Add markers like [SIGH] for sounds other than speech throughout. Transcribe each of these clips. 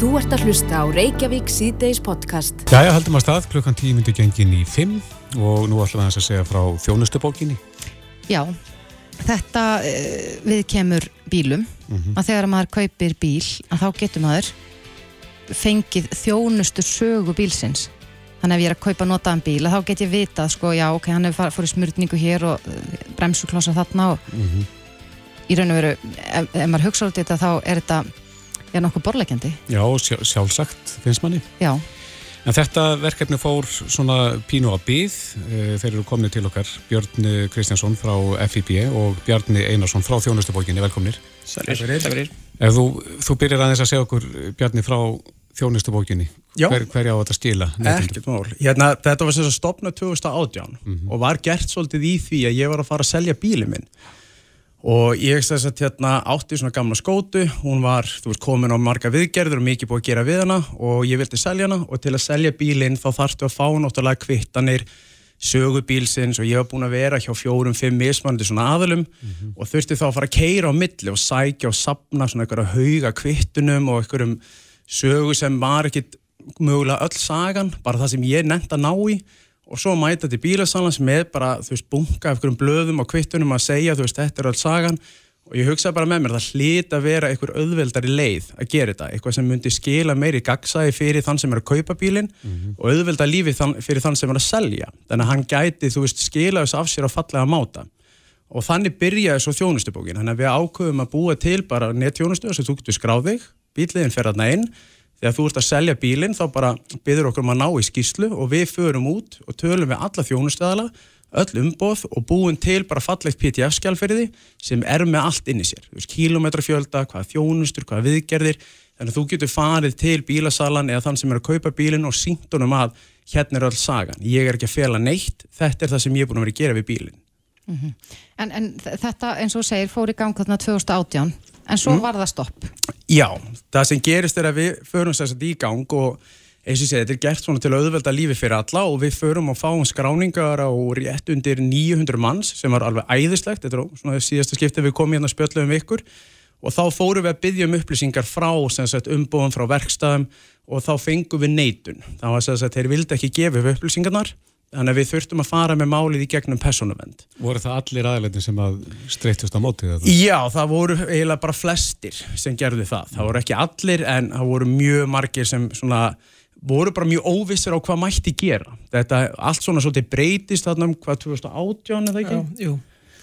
Þú ert að hlusta á Reykjavík síðdeis podcast. Jæja, haldum að stað, klukkan 10 myndi gengin í 5 og nú ætlum við að segja frá þjónustubókinni. Já, þetta uh, við kemur bílum Mhm. að þegar maður kaupir bíl að þá getur maður fengið þjónustu sögu bílsins þannig að ef ég er að kaupa notaðan bíl að þá get ég vitað sko, já ok, hann hefur fór í smurningu hér og uh, bremsuklossa þarna og Mhm. í raun og veru ef, ef maður hugsa út í þetta þá er þetta já, nokkuð borlegjandi Já, sjá, sjálfsagt finnst manni. já, En þetta verkefni fór svona pínu á byð. Eh, Þeir eru komni til okkar Björn Kristjánsson frá FIB og Bjarni Einarsson frá þjónustubókinni. Velkomnir. Sælir, takk fyrir. Ef þú, þú byrjar aðeins að segja okkur, Bjarni, frá þjónustubókinni. Hver, hverja á þetta skila? neytendum? Ekkert mál. Hérna, þetta var sem sagt stopnað 2018 Mhm. og var gert svolítið í því að ég var að fara að selja bílið minn. Og ég sem sagt hérna átti svona gamla skótu, hún var, þú veist, komin á marga viðgerður og mikið búið að gera við hana. Og ég vildi selja hana. Og til að selja bílinn þá þarftu að fá náttúrulega kvittanir sögu bílsins. Og ég var búin að vera hjá fjórum, fimm mismannandi svona aðalum og þurfti þá að fara að keira á milli og sækja og sapna svona einhverja hauga kvittunum og einhverjum sögu sem var ekkit mögulega öll sagan, bara það sem ég nefnt að ná í og svo mæta til bílasalans með bara, þú veist, bunga af einhverjum blöðum og kvittunum að segja, þú veist, þetta er öll sagan. Og ég hugsaði bara með mér, það hlýt að vera einhver auðveldari leið að gera þetta, eitthvað sem myndi skila meiri gagsæði fyrir þann sem er að kaupa bílinn og auðvelda lífi þann, fyrir þann sem er að selja, þannig að hann gæti, þú veist, skila þess af sér á fallega máta. Og þannig byrjaði svo þjónustubókin. Þannig að við ákveðum að búa til bara netþjónustu sem þú getur skráð þig, bíliðin fer þarna inn, þegar þú ert að selja bílinn þá bara byður okkur um að ná í skýslu og við förum út og tölum við alla þjónustuðala, öll umboð og búum til bara fallegt PDF-skjál fyrir því sem er með allt inn í sér. Þú veist, kílómetrafjölda, hvaða þjónustur, hvaða viðgerðir. Þannig að þú getur farið til bílasalan eða þann sem er að kaupa bílinn og sínt honum að hérna er öll sagan, ég er ekki að fela neitt þetta er það sem ég er búin að vera að gera við bílinn. En, en þetta eins og segir fór í gang þarna 2018 en svo var það stopp. Já, það sem gerist er að við förum að í gang og eins og ég segi, þetta er gert svona til að auðvelda lífi fyrir alla og við förum og fáum skráningar á rétt undir 900 manns sem var alveg æðislegt, þetta er svona síðasta skipti við komum hérna að spjölla um ykkur. Og þá fórum við að byggja um upplýsingar frá umbúðum frá verkstæðum og þá fengum við neitun. Það var sagt, þeir vildi ekki gefa upp upplýsingarnar þannig að við þurftum að fara með málið í gegnum persónuvend. Voru það allir aðleitin sem að streytust á mótið þetta? Já, það voru eiginlega bara flestir sem gerðu það. Það voru ekki allir en það voru mjög margir sem svona voru bara mjög óvissir á hvað mætti gera. Þetta allt svona svolítið breytist þarna um hvað 2018 eða ekki? Já, jú.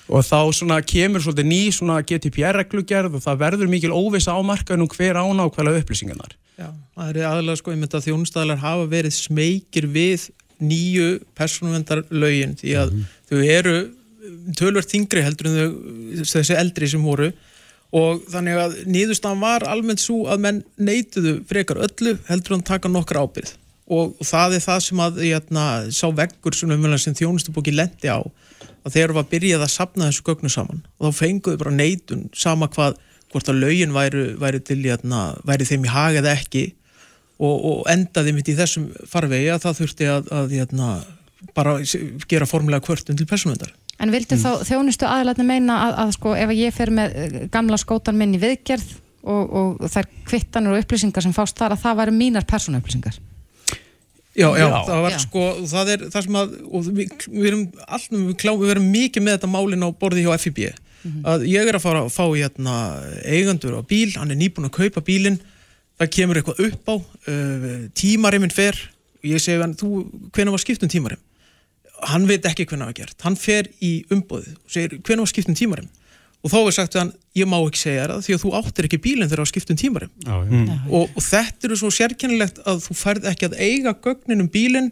Og þá svona kemur svolítið ný svona GDPR-reglugerð og það verður mikil óvissa á markaðunum hver ána og hvaða upplýsingarnar. Já, það er aðalega sko, að nýju persónuvendarlögin því að þau eru tölvert þingri heldur en þau þessi eldri sem voru. Og þannig að nýðustan var almennt svo að menn neituðu frekar öllu heldur en taka nokkra ábyrð og, og það er það sem að jæna, sá veggur sem, sem þjónustubóki lendi á að þeir var byrjað að sapna þessu gögnu saman og þá fenguðu bara neitun sama hvað hvort að lögin væri, væri til jæna, væri þeim í hag eða ekki og, og endaði mitt í þessum farvegi að það þurfti að, að jæna, bara gera formulega kvörtun til persónvendar. En vildu þá þjónustu aðlætni meina að, að sko ef ég fer með eh, gamla skótan minn í viðgerð og, og þær kvittanur og upplýsingar sem fást þar að það væri mínar persónuupplýsingar? Já, já, Já. það var Já. sko, það er það sem að, og við, við erum allt, við, klá, við erum mikið með þetta málin á borði hjá FIB, að ég er að fara að fá hérna eigandur á bíl, hann er nýbúin að kaupa bílinn, það kemur eitthvað upp á, uh, tímariminn fer, og ég segi hann, þú, hvenær var skipt um tímarim? Hann veit ekki hvenær það var gert, hann fer í umbóðið og segir, hvenær var skipt um tímarim? Og þá er sagt hann, ég má ekki segja það því að þú áttir ekki bílinn þegar það var skipt um tímarim Já, já. og, og þetta eru svo sérkennilegt að þú færð ekki að eiga gögnin um bílinn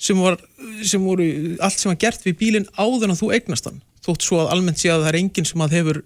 sem, var, sem voru allt sem var gert við bílinn áður en þú eignast hann þótt svo að almennt sé að það er enginn sem að hefur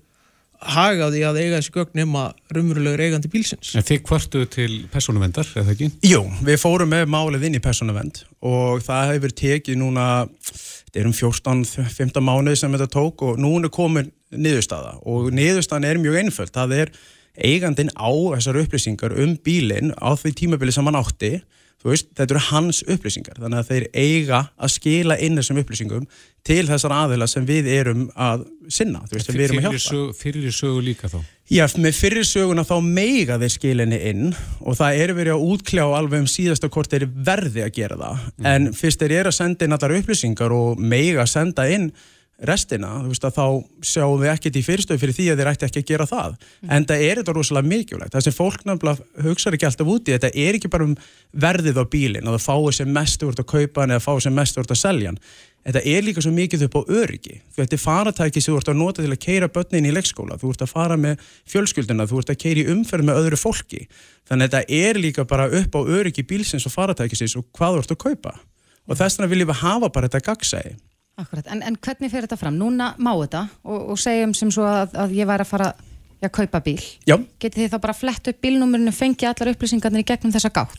hagaði að eiga þessi gögn nema raunverulegur eigandi bílsins En þið kvartuðu til persónuvendar, eða ekki? Jú, við fórum með málið inn í persónuvend og það hefur tekið núna, þetta er um 14-15 mánuði sem þetta tók og núna er komin niðurstaða og niðurstaðan er mjög einföld, það er eigandin á þessar upplýsingar um bílinn á því tímabili sem hann átti veist, þetta eru hans upplýsingar þannig að þeir eiga að skila inn þessum upplýsingum til þessar aðila sem við erum að sinna, veist, við erum að hjálpa fyrir sögu líka þá? Já, með fyrir söguna þá meiga þeir skilinni inn og það er verið að útkljá alveg um síðasta hvort þeir verði að gera það. Mm. En fyrst þeir eru að senda inn allar upplýsingar og meiga að senda inn restina, þú veist að þá sjáum við ekkert í fyrirstöðu fyrir því að þeir ætti ekki að gera það. Mm. En það er þetta rosalega mikilvægt. Það sem fólk náttúrulega hugsaður ekki alltaf úti, þetta er ekki bara um verðið á bílinn, að það fái sem mest úr að kaupa hann eða fái sem mest úr að selja hann þetta er líka svo mikið upp á öryggi þú ert í faratæki sem þú ert að nota til að keira börnin í leikskóla, þú ert að fara með fjölskylduna, þú ert að keira í umferð með öðru fólki, þannig að þetta er líka bara upp á öryggi bílsins og faratækisins og hvað þú ert að kaupa og þess vegna viljum við hafa bara þetta gagsæði Akkurat, en, en hvernig fer þetta fram? Núna má þetta og, og segjum sem svo að, að ég væri að fara Já, kaupa bíl. Já. Getið þið þá bara flett upp bílnúmurinu, fengið allar upplýsingarnir í gegnum þessa gátt?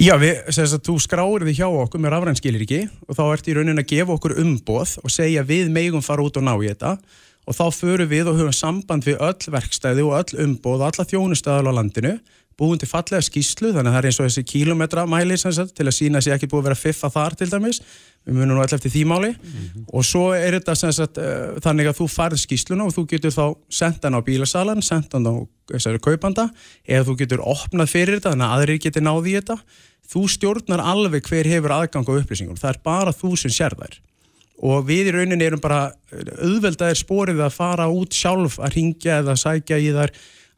Já, við, þess að þú skráir þið hjá okkur með rafrænskilir ekki og þá ert í raunin að gefa okkur umboð og segja við megum fara út og ná í þetta og þá förum við og höfum samband við öll verkstæði og öll umboð og alla þjónustæðal á landinu búin til fallega skýslu, þannig að það er eins og þessi kílometramæli til að sína að það sé ekki búið að vera fiffa þar til dæmis. Við munum nú alltaf eftir því máli. Mm -hmm. og svo er þetta sagt, uh, þannig að þú farð skýsluna og þú getur þá sendt hann á bílasalan, sendt hann á kaupanda eða þú getur opnað fyrir þetta þannig að aðrir getur náði í þetta. Þú stjórnar alveg hver hefur aðgang á upplýsingum, það er bara þú sem sér þær. Og við í rauninni erum bara auðveldaðir sporið að fara út sjálf að ringja eða sækja í þar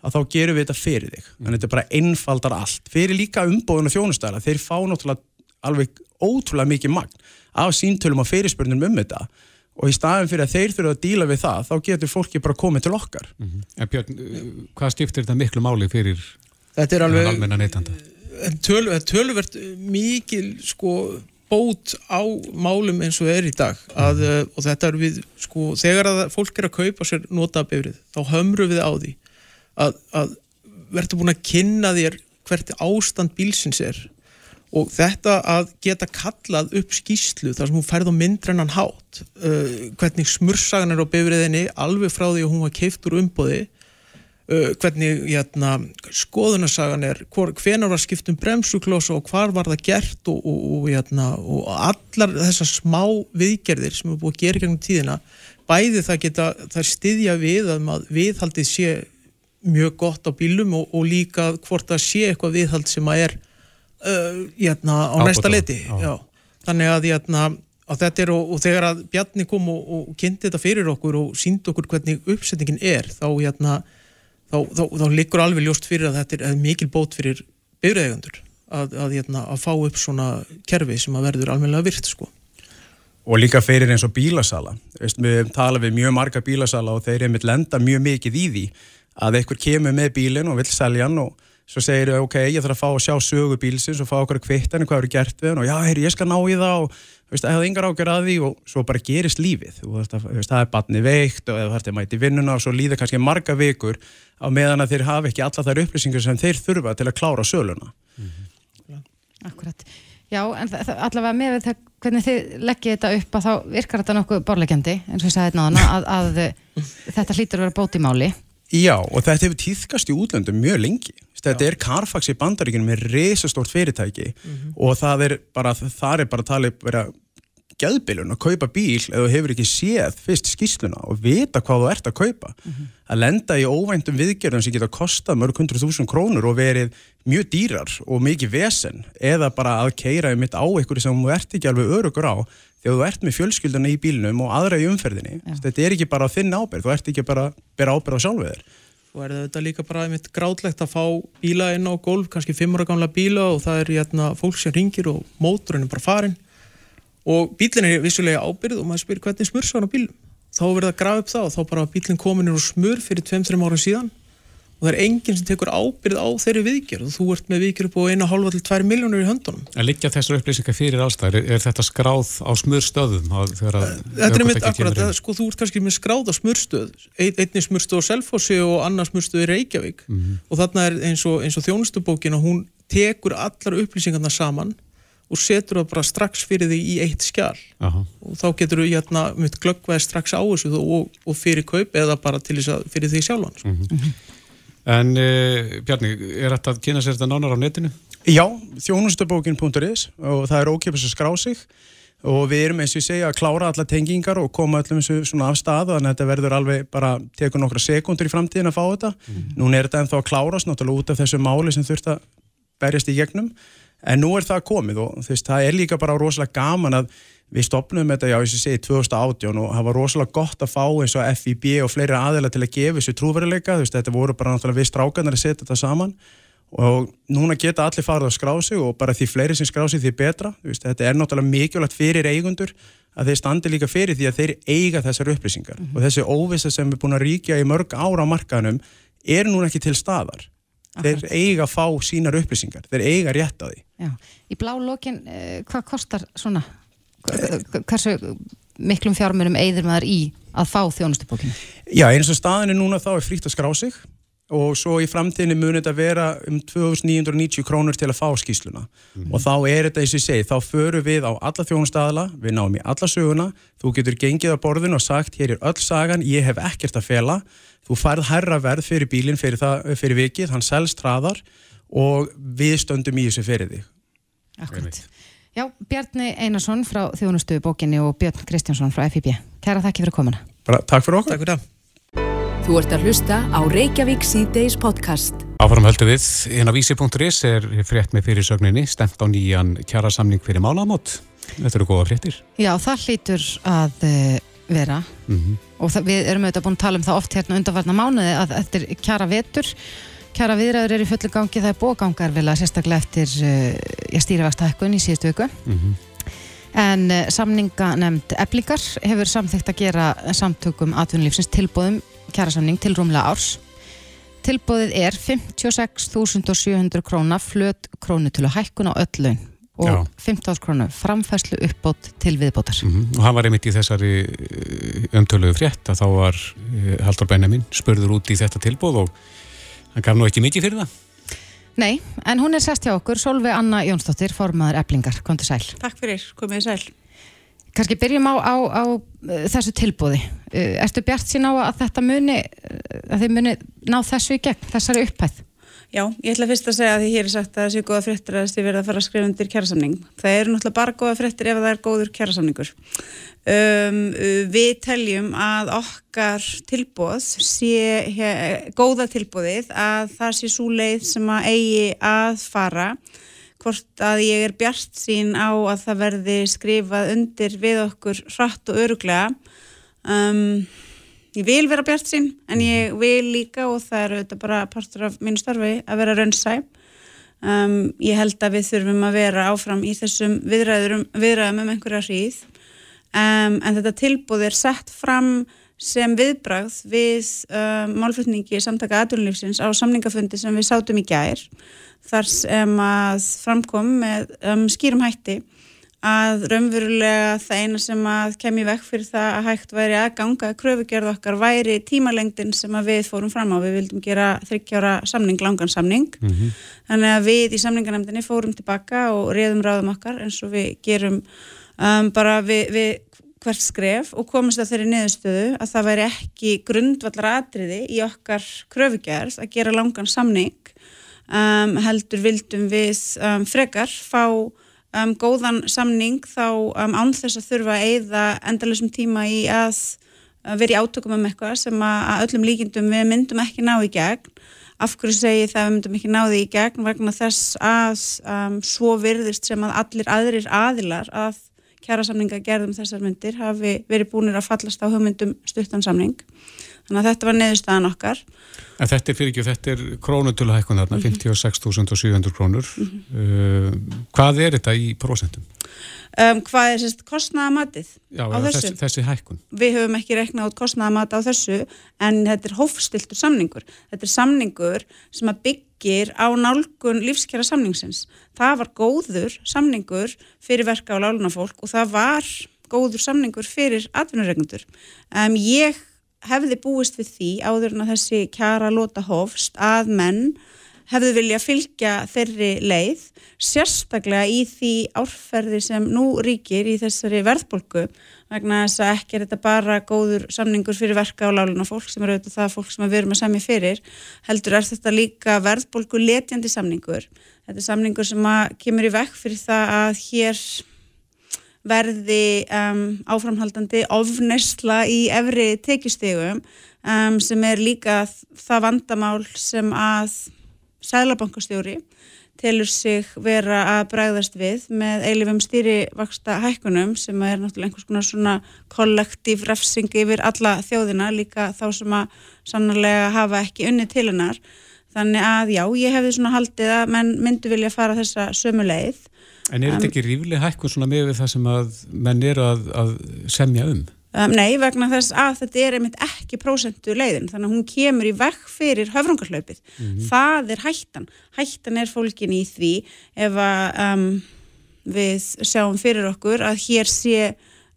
að þá gerum við þetta fyrir þig. Þannig að þetta bara einfaldar allt. Fyrir líka umbóðun og þjónustæla, þeir fá náttúrulega alveg ótrúlega mikið magn af síntölu og fyrirspurnum um þetta. Og í staðin fyrir að þeir þurfa að díla við það þá getur fólki bara komið til okkar. Mm -hmm. En Björn, hvað stiftir þetta miklu máli fyrir almenna neytanda? Töl, töluvert mikil sko bót á málum eins og er í dag. Að, mm. -hmm. og þetta er við sko, þegar að fólk er að kaupa sér notabifrið þá hömru við á því að, að verður búin að kynna þér hvert ástand bílsins er og þetta að geta kallað upp skýslu þar sem hún færð á myndrennan hátt uh, hvernig smursagan er á bifriðinni alveg frá því að hún var keift úr umbóði uh, hvernig jæna, skoðunarsagan er hvenar var skiptum bremsuklós og hvar var það gert og, og, jæna, og allar þessar smá viðgerðir sem er búið að gera gegnum tíðina bæði það geta það styðja við að viðhaldið sé mjög gott á bílum og líka hvort það sé eitthvað viðhald sem að er uh, jæna, á næsta leti. þannig að, jæna, að þetta er og, og þegar að Bjarni kom og, og kynnti þetta fyrir okkur og síndi okkur hvernig uppsetningin er þá, jæna, þá, þá, þá liggur alveg ljóst fyrir að þetta er mikil bót fyrir byrjaðegandur að, að, að fá upp svona kerfi sem að verður almenna virt sko. Og líka fyrir eins og bílasala. Veist, við tala við mjög marga bílasala og þeir er mitt lenda mjög mikið í því að einhver kemur með bílinn og vil selja hann og svo segir þau, ok, ég þarf að fá að sjá sögu bílsins og fá okkur að kvittan hvað eru gert við hann? Og já, heyr, ég skal ná í það og veist, það hefði yngar ágjör að því og svo bara gerist lífið. Og veist, það er batni veikt og það þarf að mæti vinnuna og svo líður kannski marga vikur á meðan að þeir hafa ekki alla þær upplýsingar sem þeir þurfa til að klára söluna. Mm -hmm. Akkurat. Já, en allavega með það hvernig þið leggja þetta upp að þá virkar þetta nokkuð borlegjandi eins og ég sagði náðan að, að þetta hlýtur að vera bóti máli Já, og þetta hefur týðkast í útlöndum mjög lengi. Þetta Já. er Carfax í bandaríkinu með resastort fyrirtæki mm -hmm. og það er bara, það er bara að tala vera gæðbilun að kaupa bíl eða þú hefur ekki séð fyrst skýsluna og vita hvað þú ert að kaupa. Mm -hmm. Að lenda í óvæntum viðgerðum sem geta kostað mörg hundru þúsund krónur og verið mjög dýrar og mikið vesen eða bara að keira um mitt á einhverju sem þú ert ekki alveg örugur á þegar þú ert með fjölskylduna í bílnum og aðra í umferðinni Já. þetta er ekki bara að finna ábyrð þú ert ekki bara að bera ábyrð á sjálfuð þér. Og er þetta líka bara einmitt grátlegt að fá bíla inn á golf, kannski fimm ára gamla bíla og það er jætna fólk sem ringir og móturinn er bara farin og bílinn er vissulega ábyrð og maður spyr hvernig smur svo hann á bílum þá verður það að grafa upp það og þá bara bílinn komin úr smur fyrir 2-3 ára síðan og það er enginn sem tekur ábyrð á þeirri viðgjörð og þú ert með viðgjörð på 1,5-2 miljónur í höndunum. En liggja þessar upplýsingar fyrir allstæðir, er, er þetta skráð á smörstöðum? Þetta er mitt akkurat, að, sko þú ert kannski með skráð á smörstöð, ein, einni smörstöð á Selfossi og annar smörstöð í Reykjavík mm -hmm. og þarna er eins og, og þjónustubókin og hún tekur allar upplýsingarna saman og setur það bara strax fyrir því í eitt skjál Aha. og þá getur þú hérna mitt glöggveð strax á þessu og, og fyrir kaup eða bara til þess að fyrir því sjálfan. Mm -hmm. En uh, Bjarni, er þetta að kynna sér þetta nánar á netinu? Já, þjónustabókin.is og það er ókipis að skrá sig. og við erum eins og ég segja að klára alla tengingar og koma öllum þessu svona af stað þannig að þetta verður alveg bara tekur nokkra sekundur í framtíðin að fá þetta mm. núna er þetta ennþá að klárast náttúrulega út af þessu máli sem þurft að berjast í gegnum. En nú er það komið og þú veist það er líka bara rosalega gaman að við stopnum þetta, já, ég segi 2018 og það var rosalega gott að fá eins og FIB og fleiri aðeila til að gefa þessu trúveruleika, þú veist, þetta voru bara náttúrulega við strákanar að setja þetta saman. Og núna geta allir farið að skrá sig og bara því fleiri sem skrá sig því betra. Veist, þetta er náttúrulega mikilvægt fyrir eigundur að þeir standi líka fyrir því að þeir eiga þessar upplýsingar. Mm -hmm. og þessi óvisa sem er búin að ríkja í mörg ára á markaðnum er núna ekki til staðar Akkurat. þeir eiga að fá sínar upplýsingar þeir eiga rétt að því Já. Í blá lokin, eh, hvað kostar svona hversu miklum fjármunum eigður maður í að fá þjónustupókinu? Já, eins og staðin er núna þá er frítt að skrá sig og svo í framtíðinni munir þetta vera um 2990 krónur til að fá skýsluna mm -hmm. og þá er þetta eins og ég segi þá förum við á alla þjónustadala við náum í alla söguna, þú getur gengið á borðinu og sagt hér er öll sagan ég hef ekkert að fela, þú færð herra verð fyrir bílinn fyrir, það, fyrir vikið hann selst hraðar og við stöndum í þessu fyrir því Akkurat. Já, Bjarni Einarsson frá þjónustu bókinni og Björn Kristjánsson frá FIB Kæra þakki fyrir komuna. Bara, Takk fyrir okkur. Takk fyrir Þú ert að hlusta á Reykjavík C-Days podcast. Áfram höldu við, hérna vísi.is er frétt með fyrirsögninni, stemt á nýjan kjærasamning fyrir málamót. Þetta eru góða fréttir. Já, það hlýtur að uh, vera mm -hmm. og það, við erum auðvitað búin að tala um það oft hérna undanvarna mánuði að þetta er kjæra vetur. Kjæra viðræður er í fullu gangi, það er bógangar að sérstaklega eftir uh, stýrivagstækkun í síðustu viku. Mm -hmm. En uh, samninga nefnd eblingar hefur samþygt að gera samtökum atvinnulífsins tilbúðum kjærasamning til rúmlega árs. Tilbúðið er 56.700 króna flöt krónu til að hækkuna á öll laun og 15 krónu framfæslu uppbót til viðbótar. Mm -hmm. Og hann var einmitt í þessari eh, umtöluðu frétt að þá var eh, Haldur Benjamin spurður út í þetta tilbúð og hann gaf nú ekki mikið fyrir það. Nei, en hún er sest hjá okkur, Solveig Anna Jónsdóttir, formadur Eblingar, kom til sæl. Takk fyrir, komið sæl. Kanski byrjum á, á, á uh, þessu tilbúði. Uh, ertu bjart sín á að þetta muni, að þið muni ná þessu í gegn, þessari upphæð? Já, ég ætla fyrst að segja að því hér er sagt að það séu góða fréttir að þið verða að fara að skrifa undir kjærasamning. Það eru náttúrulega bara góða fréttir ef það er góður kjærasamningur. Um, við teljum að okkar tilbúð sé hér, góða tilbúðið að það sé svo leið sem að eigi að fara hvort að ég er bjart sín á að það verði skrifað undir við okkur hratt og öruglega um, ég vil vera bjart sín en ég vil líka og það eru þetta bara partur af mínu starfi að vera raunsæ. Um, ég held að við þurfum að vera áfram í þessum viðræðum, viðræðum um einhverja hríð. Um, en þetta tilbúð er sett fram sem viðbragð við um, málflutningi samtaka aðunlífsins á samningafundi sem við sátum í gær þar sem að framkom með um, skýrum hætti að raunverulega það eina sem að kemja vekk fyrir það að hægt væri að ganga að kröfugerð okkar væri tímalengdin sem að við fórum fram á. Við vildum gera þryggjára samning, langan samning. Mm -hmm. Þannig að við í samninganemdini fórum tilbaka og reyðum ráðum okkar eins og við gerum um, bara við, við hvert skref og komast að þeirri neðustöðu að það væri ekki grundvallar atriði í okkar kröfugerð að gera langan samning um, heldur vildum við um, frekar fá um, góðan samning þá um, án þess að þurfa að eigða endalusum tíma í að vera í átökum um eitthvað sem að öllum líkindum við myndum ekki ná í gegn. Af hverju segi það við myndum ekki ná því í gegn? Vegna þess að um, svo virðist sem að allir aðrir aðilar að kjæra samninga gerðum þessar myndir hafi verið búinir að fallast á hugmyndum stuttansamning þannig að þetta var neðurstaðan okkar En þetta er fyrir ekki, þetta er krónutöluhækkun þarna, mm -hmm. 56.700 krónur. Mm -hmm. uh, hvað er þetta í prósentum? Um, hvað er sérst kostnæðamatið á þessu? Þessi, þessi hækkun. Við höfum ekki reknað út kostnæðamat á þessu en þetta er hófstiltur samningur. Þetta er samningur sem að byggir á nálgun lífskjara samningsins. Það var góður samningur fyrir verka á lálunafólk og það var góður samningur fyrir atvinnuregnundur. Um, ég hefði búist við því áður en að þessi kjara lota hofst að menn hefðu vilja fylgja þeirri leið sérstaklega í því árferði sem nú ríkir í þessari verðbólku vegna þess að ekki er þetta bara góður samningur fyrir verka á láluna fólk sem eru auðvitað það fólk sem við erum að semja fyrir heldur er þetta líka verðbólku letjandi samningur. Þetta er samningur sem kemur í vekk fyrir það að hér verði um, áframhaldandi ofnesla í efri tekjustegum um, sem er líka það vandamál sem að sælabankastjóri telur sig vera að bregðast við með eilifum stýrivaksta hækkunum sem er náttúrulega einhvers konar svona kollektív refsing yfir alla þjóðina líka þá sem að sannarlega hafa ekki unni til hennar. Þannig að já, ég hefði svona haldið að menn myndu vilja fara þessa sömu leið En er þetta ekki rífli hækkun svona með það sem að menn eru að, að semja um? Um, nei, vegna þess að þetta er einmitt ekki prósentu leiðin, þannig að hún kemur í vekk fyrir höfrungarhlaupið. Mm -hmm. Það er hættan. Hættan er fólkin í því ef að um, við sjáum fyrir okkur að hér sé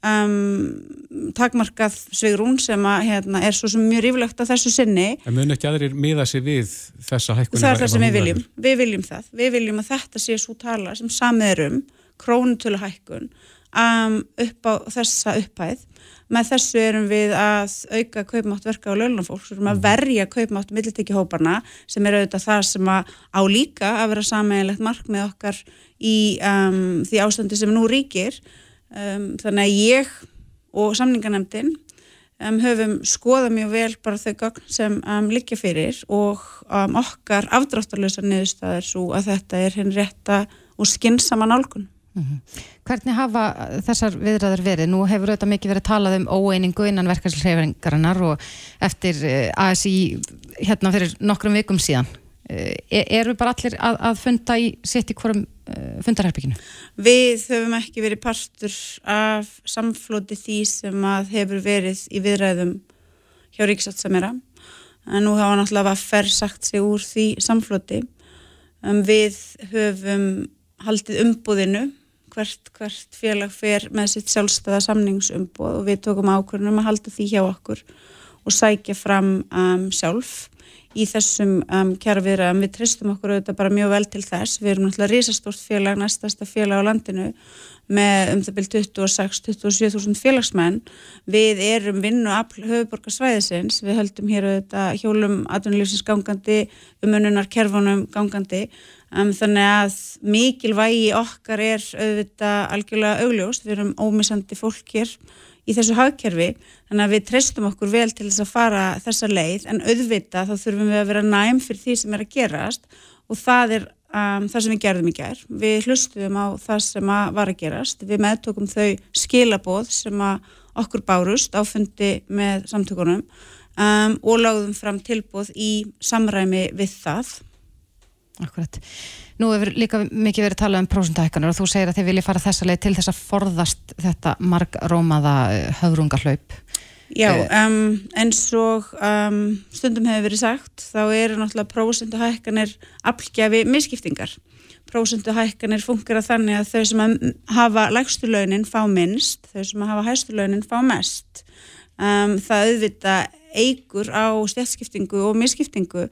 um, takmarkað svegrún sem að, hérna, er svo sem mjög ríflegt á þessu sinni. En mun ekki aðrir miða sig við þessa hækkun? Það er það sem við viljum. Við viljum það. Við viljum að þetta sé svo tala sem samið er um, krónutölu hækkun, um, upp á þessa upphæð með þessu erum við að auka kaupmátt verka á lögnafólk, við erum að mhm. verja kaupmátt millitekihóparna sem er auðvitað það sem að á líka að vera sammeilegt markmið okkar í um, því ástandi sem nú ríkir um, þannig að ég og samninganemdin um, höfum skoðað mjög vel bara þau gögn sem um, liggja fyrir og okkar afdráttarlösa niðurstaðir svo að þetta er henn rétta og skinnsama nálgun Mm -hmm. Hvernig hafa þessar viðræður verið? Nú hefur auðvitað mikið verið talað um óeiningu innan verkefnsleifaringarinnar og eftir eh, ASI hérna fyrir nokkrum vikum síðan. Eh, e eru bara allir að, að funda í sitt í hverjum fundarherbygginu? Við höfum ekki verið partur af samflóti því sem að hefur verið í viðræðum hjá Ríkisátsamera. En nú hafa náttúrulega færr sagt sig úr því samflóti. Um, við höfum haldið umbúðinu hvert, hvert félag fer með sitt sjálfstæða samningsumboð og við tókum ákvörnum að halda því hjá okkur og sækja fram um, sjálf í þessum um, kjara viðræðum. Við tristum okkur auðvitað bara mjög vel til þess. Við erum náttúrulega risastórt félag, næstasta félag á landinu með um það byrj 26-27.000 félagsmenn. Við erum vinnu af höfuborgarsvæðisins. Við höldum hér auðvitað hjólum aðunlýfsins gangandi, umununar kerfunum gangandi Um, þannig að mikilvægi okkar er auðvitað algjörlega augljóst, við erum ómisandi fólk hér í þessu hagkerfi, þannig að við treystum okkur vel til þess að fara þessa leið en auðvitað þá þurfum við að vera næm fyrir því sem er að gerast og það er um, það sem við gerðum í gerð. Við hlustuðum á það sem að var að gerast, við meðtókum þau skilaboð sem að okkur bárust áfundi með samtökunum um, og lágðum fram tilboð í samræmi við það Akkurat. Nú hefur líka mikið verið talað um prósundahækkanur og þú segir að þið viljið fara þessa leið til þess að forðast þetta marg rómaða eh, höfrungarhlaup. Já, um, eins og um, stundum hefur verið sagt, þá eru náttúrulega prósundahækkanir aflgjafi misskiptingar. Prósundahækkanir funkar að þannig að þau sem að hafa lægstu launin fá minnst, þau sem að hafa hægstu launin fá mest. Um, það auðvita eigur á stjætskiptingu og misskiptingu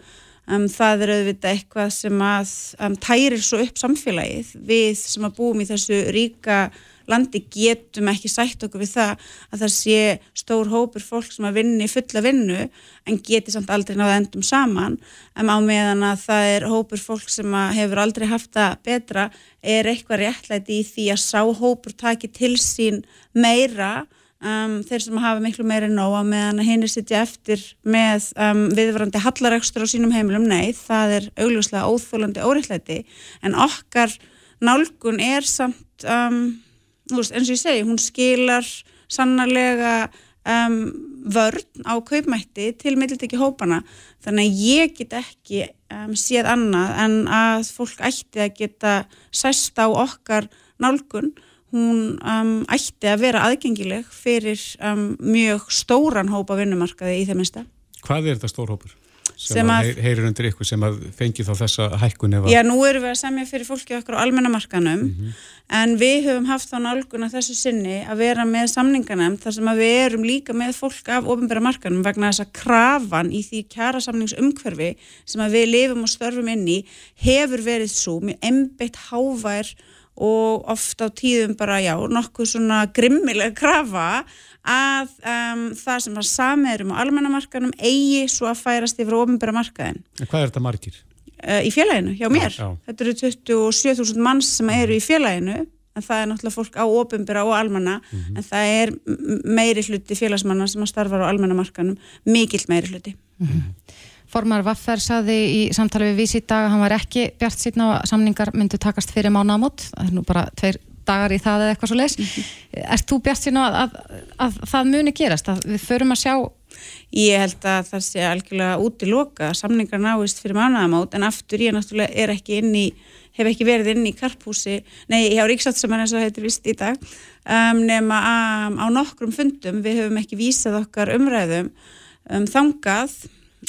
Um, það er auðvitað eitthvað sem að um, tærir svo upp samfélagið. Við sem að búum í þessu ríka landi getum ekki sætt okkur við það að það sé stór hópur fólk sem að vinni fulla vinnu en geti samt aldrei náða endum saman. En á meðan að það er hópur fólk sem hefur aldrei haft það betra er eitthvað réttlæti í því að sá hópur taki til sín meira Um, þeir sem hafa miklu meiri nóa meðan hinn er sittja eftir með um, viðvarandi hallaregstur á sínum heimilum nei, það er augljóslega óþólandi óriðleiti, en okkar nálgun er samt um, veist, eins og ég segi, hún skilar sannarlega um, vörn á kaupmætti til mittilteki hópana, þannig að ég get ekki um, séð annað en að fólk ætti að geta sæst á okkar nálgun hún um, ætti að vera aðgengileg fyrir um, mjög stóran hópa vinnumarkaði í þeim einsta. Hvað er þetta stór hópur? Sem, sem að, að heyrir undir ykkur sem að fengi þá þessa hækkun efa? Já, nú erum við að semja fyrir fólki okkur á almennamarkanum mm -hmm. en við höfum haft þá nálguna þessu sinni að vera með samninganem þar sem að við erum líka með fólk af ofinbæra markanum vegna þess að krafan í því kjara samningsumhverfi sem að við lifum og störfum inn í hefur verið svo með embeitt hávær og oft á tíðum bara, já, nokkuð svona grimmilega krafa að um, það sem var sameðurum á almennamarkanum eigi svo að færast yfir ofinbæra markaðin. En hvað er þetta margir? Uh, í félaginu, hjá mér. Já, já. Þetta eru 27.000 manns sem eru í félaginu en það er náttúrulega fólk á ofinbera og almanna en það er meiri hluti félagsmanna sem að starfa á almannamarkanum mikill meiri hluti Formar Vaffer saði í samtali við vísi í dag að hann var ekki bjart síðan að samningar myndu takast fyrir mánaðamót það er nú bara tveir dagar í það eða eitthvað svo leis Ert þú bjart síðan að, að, að það muni gerast, að við förum að sjá? Ég held að það sé algjörlega útiloka, samningar náist fyrir mánuðamót en aftur ég náttúrulega er ekki inn í, hef ekki verið inn í karphúsi, nei, hjá Ríksáttsamann eins og heitir vist í dag, um, nema um, á nokkrum fundum, við höfum ekki vísað okkar umræðum um, þangað,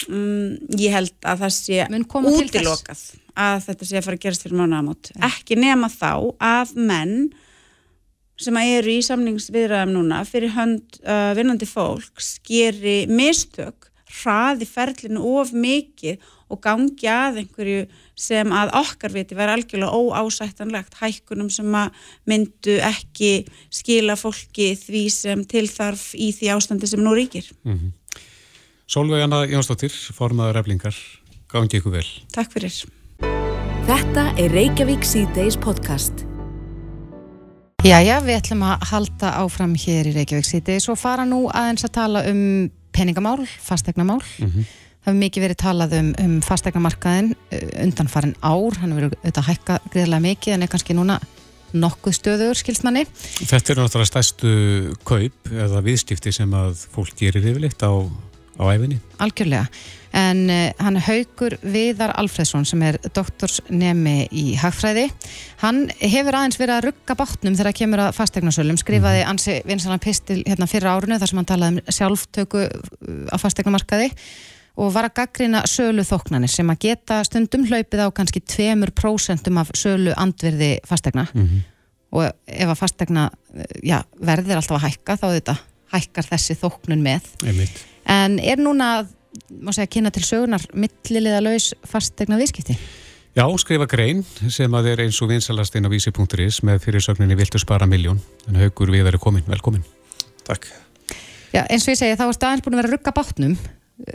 um, ég held að það sé útilokað að þetta sé að fara að gerast fyrir mánuðamót. Ekki nema þá að menn sem að eru í samningsviðræðum núna fyrir hönd uh, vinnandi fólks geri mistök hraði ferlinu of mikið og gangi að einhverju sem að okkar viti væri algjörlega óásættanlegt hækkunum sem að myndu ekki skila fólki því sem tilþarf í því ástandi sem nú ríkir. Solveig Anna Jónsdóttir, formaður eflingar, gangi ykkur vel. Takk fyrir. Þetta er Reykjavík C-Days podcast. Jæja, við ætlum að halda áfram hér í Reykjavík City svo fara nú aðeins að tala um peningamál, fastegnamál það hefur mikið verið talað um, um fastegnamarkaðin undanfarin ár hann hefur verið auðvitað hækka greiðlega mikið en er kannski núna nokkuð stöður skilsmanni Þetta eru náttúrulega stærstu kaup eða viðstifti sem að fólk gerir yfirleitt á, á æfinni. algjörlega. En uh, hann Haugur Viðar Alfredsson sem er doktorsnemi í hagfræði hann hefur aðeins verið að rugga bátnum þegar kemur að fastegnasölum skrifaði ansi vinsalan pistil hérna fyrra árinu þar sem hann talaði um sjálftöku uh, á fastegnamarkaði og var að gaggrina sölu þóknanir sem að geta stundum hlaupið á kannski 2% af sölu andvirði fastegna og ef að fastegna uh, já, verðir alltaf að hækka þá þetta hækkar þessi þóknun með. Einmitt. En er núna, má segja, kynna til sögunar millilega laus fastegna viðskipti? Já, skrifa grein sem að er eins og vinsalast inn á vísi.is með fyrirsögninni Viltu spara miljón. En haugur við erum komin, velkomin. Takk. Já, eins og ég segi, þá ertu aðeins búin að vera að rugga bátnum.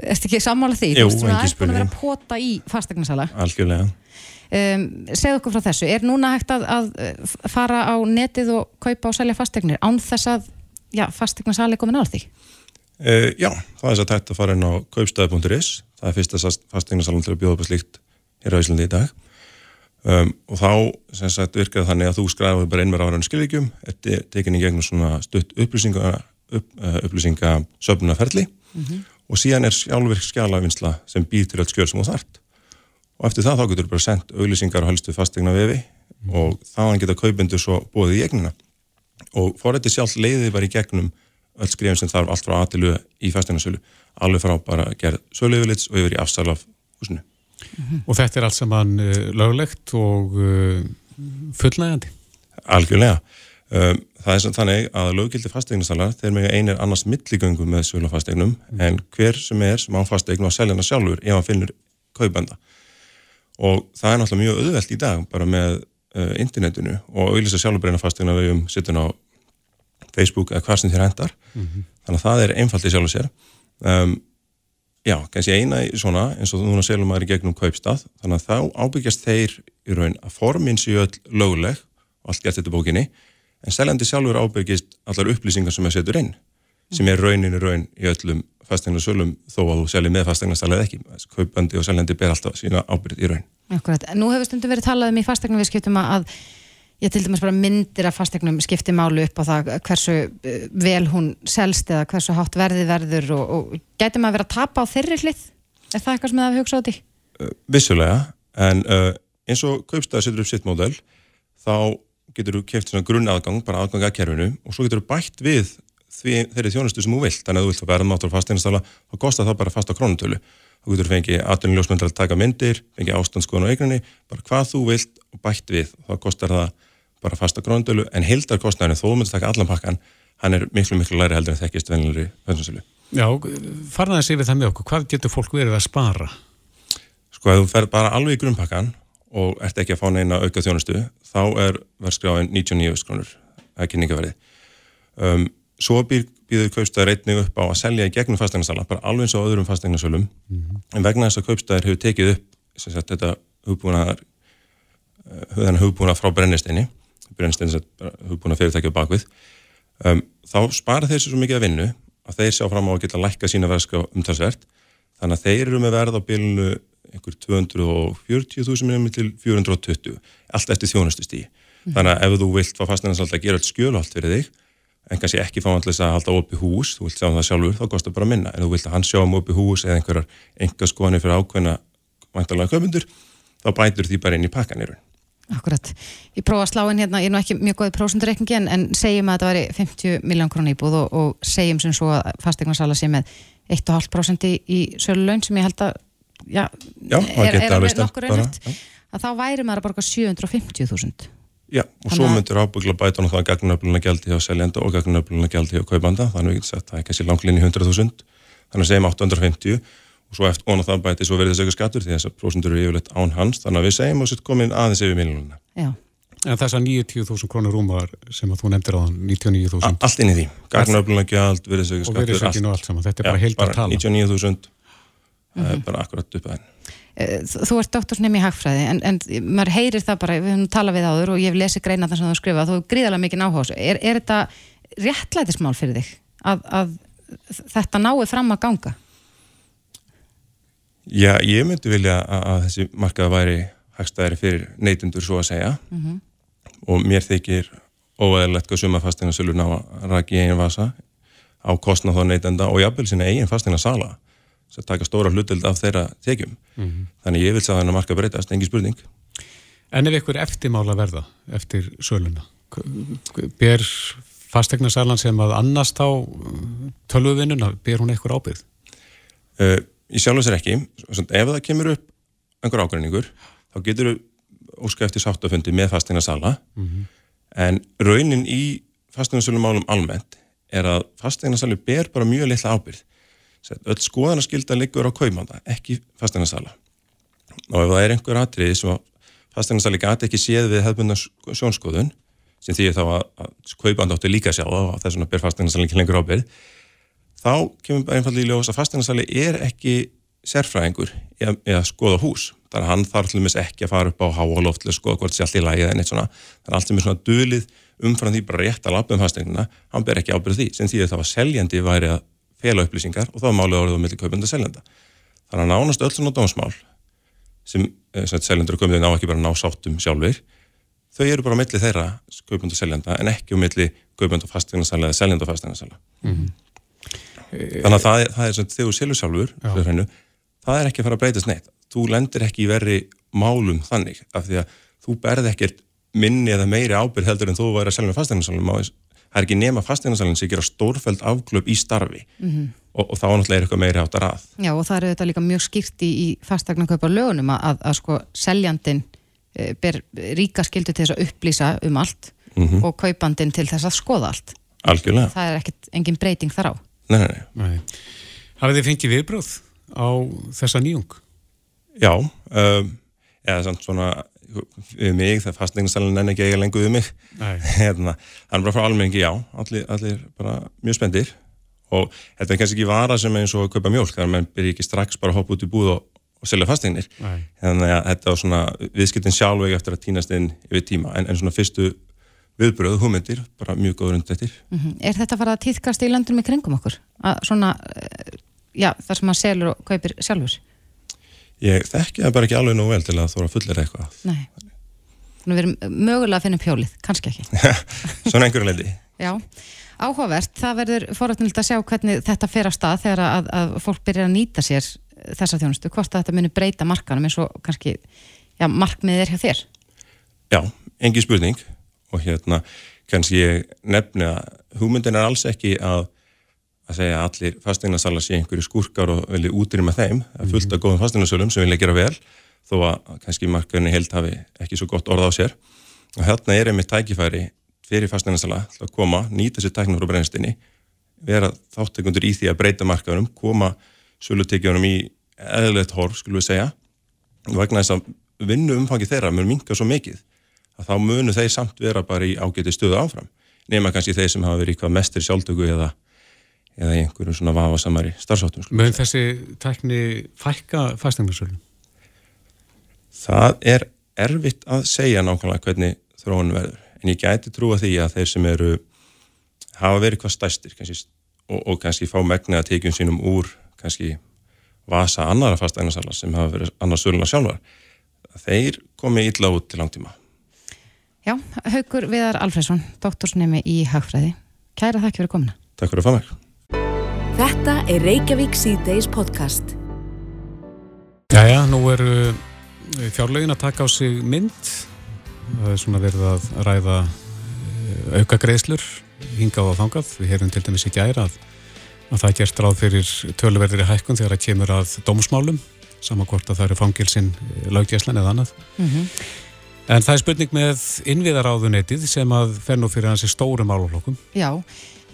Ertu ekki sammála því? Jú, Þú engin aðeins búin að vera að pota í fastegnasala. Algjörlega. Um, segðu okkur frá þessu, er núna hægt að, að uh, fara á netið og kaupa og selja fastegnir án þess að já, fastegnasali er komin á því? Uh, já, það er þess að tætt að fara inn á kaupstæði.is, það er fyrsta fastegnasalun til að bjóða upp að slíkt hér á Íslandi í dag. Um, og þá sem sagt virkaði þannig að þú skræði bara einmer ára skilvíkjum, er te- tekin í gegnum svona stutt upplýsinga, upp, uh, upplýsinga söfnunaferli og síðan er sjálfvirk skjalavinsla sem býr til öll skjöl sem þú þart og eftir það þá getur bara sendt auglýsingar og helstu fastegna vefi og þá geta kaupendur svo bóðið í egnina og öll skrifin sem þarf allt frá aðtilu í fasteignasölu alveg frá bara gerð söluöfilits og yfir í afsal af húsinu. Og þetta er allt saman uh, löglegt og uh, fullnægandi. Algjörlega. Um, það er sem þannig að löggildi fasteignasalar þeir mega einir annars milligöngu með sölu á fasteignum en hver sem er sem á fasteignu að selja hana sjálfur ef hann finnur kaupenda. Og það er náttúrulega mjög auðvelt í dag bara með uh, internetinu og auðvitað sjálfurbreyna fasteigna við um sittun á Facebook eða hvað sem þér hendar. Þannig að það er einfalt í sjálfu sér. Um, já, kannski eina í svona eins og núna selum maður í gegnum kaupstað þannig að þá ábyggjast þeir í raun að formin séu öll lögleg og allt gert þetta í bókinni en seljandi sjálfur ábyrgist allar upplýsingar sem er setur inn sem er rauninu raun í öllum fasteignarsölum þó að þú selji með fasteignarsal eða ekki kaupandi og seljandi ber alltaf sína ábyrgð í raun Akkurat. Nú hefur stundum verið talað um í fastegnum við skiptum að ég til dæmis bara myndir af fastegnum skipti málu upp á það hversu eh, vel hún selst eða hversu hátt verði verður og, og gæti maður verið að tapa á þeirri hlið? Er það eitthvað sem það hefur hugsað út í? uh, vissulega en uh, eins og kaupstæði setur upp sitt módel þá getur þú keft svona grunn aðgang bara aðgang að kerfinu og svo getur þú bætt við því, þeirri þjónustu sem þú vilt þannig að þú vilt að verða máttur fastegnastala þá kostar það bara fasta krónutölu þú getur fengið atvinnuljósmyndar að taka myndir fengið ástandskoðun á eigninni bara hvað þú vilt og bætt við þá kostar það bara fasta krónutölu en hildarkostnæðin þó þú myndir taka allan pakkan hann er miklu miklu læri heldur en þekkist vennilegri fönsinsölu Já, farna þessi yfir það með okkur. Hvað getur fólk verið að spara? Sko ef þú fer bara alveg í grunnpakkan og ert ekki að fá neina auka þjónustu þá er verðskráin 99 krónur að kynningaverði. Um, svo býr, býður kaupstæðir einnig upp á að selja í gegnum fasteignarsala, bara alveg eins og öðrum fasteignasölum, en vegna þess að kaupstæðir hefur tekið upp sagt, þetta hugbúnaðar þennan hugbúnað frá brennisteini hefur búin að fyrirtækja bakvið um, þá spara þeir sér svo mikið að vinnu að þeir sjá fram á að geta lækka sína verðska umtalsvert. Þannig að þeir eru með verð á bilinu einhver 240.000 minnum til 420 allt eftir þjónustustí mm. þannig að ef þú vilt fá fastnæðansald að gera allt skjöluhald fyrir þig en kannski ekki fá allir að halda opið hús, þú vilt sjá um það sjálfur, þá kostar bara minna, en þú vilt að hann sjá um opið hús eða einhverjar enga skoðanir fyrir ákveðna vantarlega köpundur, þá bætur því bara inn í pakkanirun. Akkurat. Ég prófa að slá inn hérna, ég er nú ekki mjög góðið prósundureikningi en, en segjum að þetta væri 50 miljón krónu íbúð og, og segjum sem svo að fastegnarsala sé með 1,5% í, í söluleun sem ég held að já, já er, er alveg nokkur einhvert að þá væri maður að borga 750.000 Já, og svo myndur ábyggla bæta hann það gagnunöfluna gældi hjá seljanda og gagnunöfluna gældi hjá kaupanda, þannig að það er kannski langlinni 100.000, þannig að segjum 850 og svo eftir og það bæti svo verið þess eitthvað skattur því þess að prosentur eru yfirleitt án hans, þannig að við segjum og svo komin aðeins yfir miljónuna. En þess að 90.000 krónur rúmar sem að þú nefndir á þann, 99.000. Allt inn í því, gagnunöfluna gæld, verið þess eitthvað skattur, þetta er bara heilt að tala. 99.000, bara akkurat upp að henn. Eh, þú ert doktorsnemi í hagfræði en, en maður heyrir það bara, við höfum talað við áður og ég hef lesið greina það sem þú skrifað, þú er gríðalega mikið náhás er, er þetta réttlætismál fyrir þig að, að þetta náið fram að ganga? Já, ég myndi vilja að, að þessi markaða væri hagstæðari fyrir neytundur svo að segja mm -hmm. og mér þykir óæðilegt að suma fastegnarsölur ná að raki í einu vasa á kostna þá neytenda og jafnvel sinna eigin fastegnarsala sem taka stóra hlutild af þeirra tekjum. Mm -hmm. Þannig ég vil sagða hennar marka breytast, engi spurning. En ef ykkur eftirmála verða eftir söluna, ber fastegnarsælan sem að annast á tölvuvinnuna, ber hún eitthvað ábyrð? Uh, ég sjálf þess er ekki. Ef það kemur upp einhver ágræningur, þá getur óska eftir sáttafundi með fastegnarsæla mm -hmm. en raunin í fastegnarsælumálum almennt er að fastegnarsælu ber bara mjög litla ábyrð öll skoðanaskylda liggur á kaumanda, ekki fasteinarsala og ef það er einhver atriði sem fasteinarsali gæti ekki séð við hefðbundna sjónskoðun sem því þá að, að kaupanda átti líka sjá og þess vegna ber fasteinarsali ekki lengur ábyrð þá kemur einfallega í ljós að fasteinarsali er ekki sérfræðingur í að, í að skoða hús þannig að hann þarf til og meins ekki að fara upp á háaloft til að skoða hvort sé allt í lægið en eitt svona þannig að allt sem er svona dölið umfram því bara rétt að lappa um fasteignuna, hann ber ekki ábyrð því sem því að það var seljandi væri að fela upplýsingar og þá er málið orðið á milli kaupenda og seljenda. Þannig að nánast öll svona dómsmál sem, eh, sem seljendur og kaupenda ná ekki bara ná sáttum sjálfur, þau eru bara á milli þeirra kaupenda og seljenda en ekki á milli kaupenda og fasteignarsæla eða seljenda og fasteignarsæla. Mm -hmm. Þannig að það er, það er sem selur sjálfur, hreinu, það er ekki að fara að breytast neitt. Þú lendir ekki í verri málum þannig af því að þú berð ekkert minni eða meiri ábyrð heldur en þú væri að selja með fasteignarsælum á það er ekki nema fasteinarsalinn sem gera stórfæld afklöp í starfi mm -hmm. og, og þá náttúrulega er eitthvað meiri átt að rað. Já og það eru þetta líka mjög skýrt í, í fastegnarkaupa lögunum að, að, að sko seljandin e, ber ríka skildu til þess að upplýsa um allt mm -hmm. og kaupandin til þess að skoða allt. Algjörlega. Það er ekkert engin breyting þar á. Nei, nei, nei. Hafið þið fengið viðbröð á þessa nýjung? Já, um, eða svona við mig, það fastningnarsælun enn ekki eiga lengur við mig. [LAUGHS] Hérna, það er bara frá almenningi, já. Allir, allir bara mjög spendir og þetta er kannski ekki vara sem eins og að kaupa mjölk, þannig að mann byrjir ekki strax bara að hoppa út í búð og, og selja fastegnir þannig að þetta er svona viðskiptin sjálfveg eftir að týnast inn yfir tíma. En, en svona fyrstu viðbröðu húmyndir, bara mjög góður undir þetta mm -hmm. Er þetta farað að týðkast í landum í kringum okkur? Að svona, eh, já, þar sem maður selur og kaupir sjálfur? Ég þekki það bara ekki alveg nú vel til að þú að fullir eitthvað. Nei. Nú verum mögulega að finna pjólið, kannski ekki. [LAUGHS] Svona einhverju leiti. Já, áhugavert. Það verður forrætnilega að sjá hvernig þetta fer að stað þegar að, að fólk byrjar að nýta sér þessa þjónustu. Hvort að þetta munir breyta markanum eins og kannski, já, markmiðið er hjá þér? Já, engi spurning og hérna kannski ég nefni að hugmyndin er alls ekki að að segja að allir fasteignarsala sé einhverju skúrkar og vilja útrýma þeim að fullta góðum fasteignasölum sem vilja gera vel þó að kannski markaðinni held hafi ekki svo gott orð á sér. Og hérna er einmitt tækifæri fyrir fasteignasala að koma, nýta sér tæknum frá brennstinni vera þáttekundur í því að breyta markaðunum koma sölutekjunum í eðlert horf, skulum við segja og vegna þess að vinnu umfangi þeirra mun minka svo mikið að þá munu þeir samt vera bara í ágæti stöðu áfram nema kannski þeir sem hafa verið eitthvað mestir sjálftöku eða eða í einhverju svona vafasamari starfsáttum. Mögum þessi tækni fækka fæstegnarsölum? Það er erfitt að segja nákvæmlega hvernig þróun verður. en ég gæti trúa því að þeir sem eru hafa verið hvað stærstir kannski, og, og kannski fá megni að tekjum sínum úr kannski vasa annara fasteignasala sem hafa verið annars söluna sjálfar þeir komi illa út til langtíma Já, Haugur Viðar Alfredsson, doktorsnemi í Hagfræði. Kæra þakk fyrir komina. Takk fyrir að fá mig. Þetta er Reykjavík C-Days podcast. Jæja, nú eru fjárlegin að taka á sig mynd. Það er svona verið að ræða eh, auka greiðslur, hingað og þangað. Við hefum til dæmis ekki æra að, að það er gert ráð fyrir töluverðir í hækkun þegar það kemur að dómsmálum, saman hvort að það eru fangilsinn laugjæslan eða annað. Mm -hmm. En það er spurning með innviðaráðunetið sem að fer nú fyrir hansi stóru máluflokkum. Já,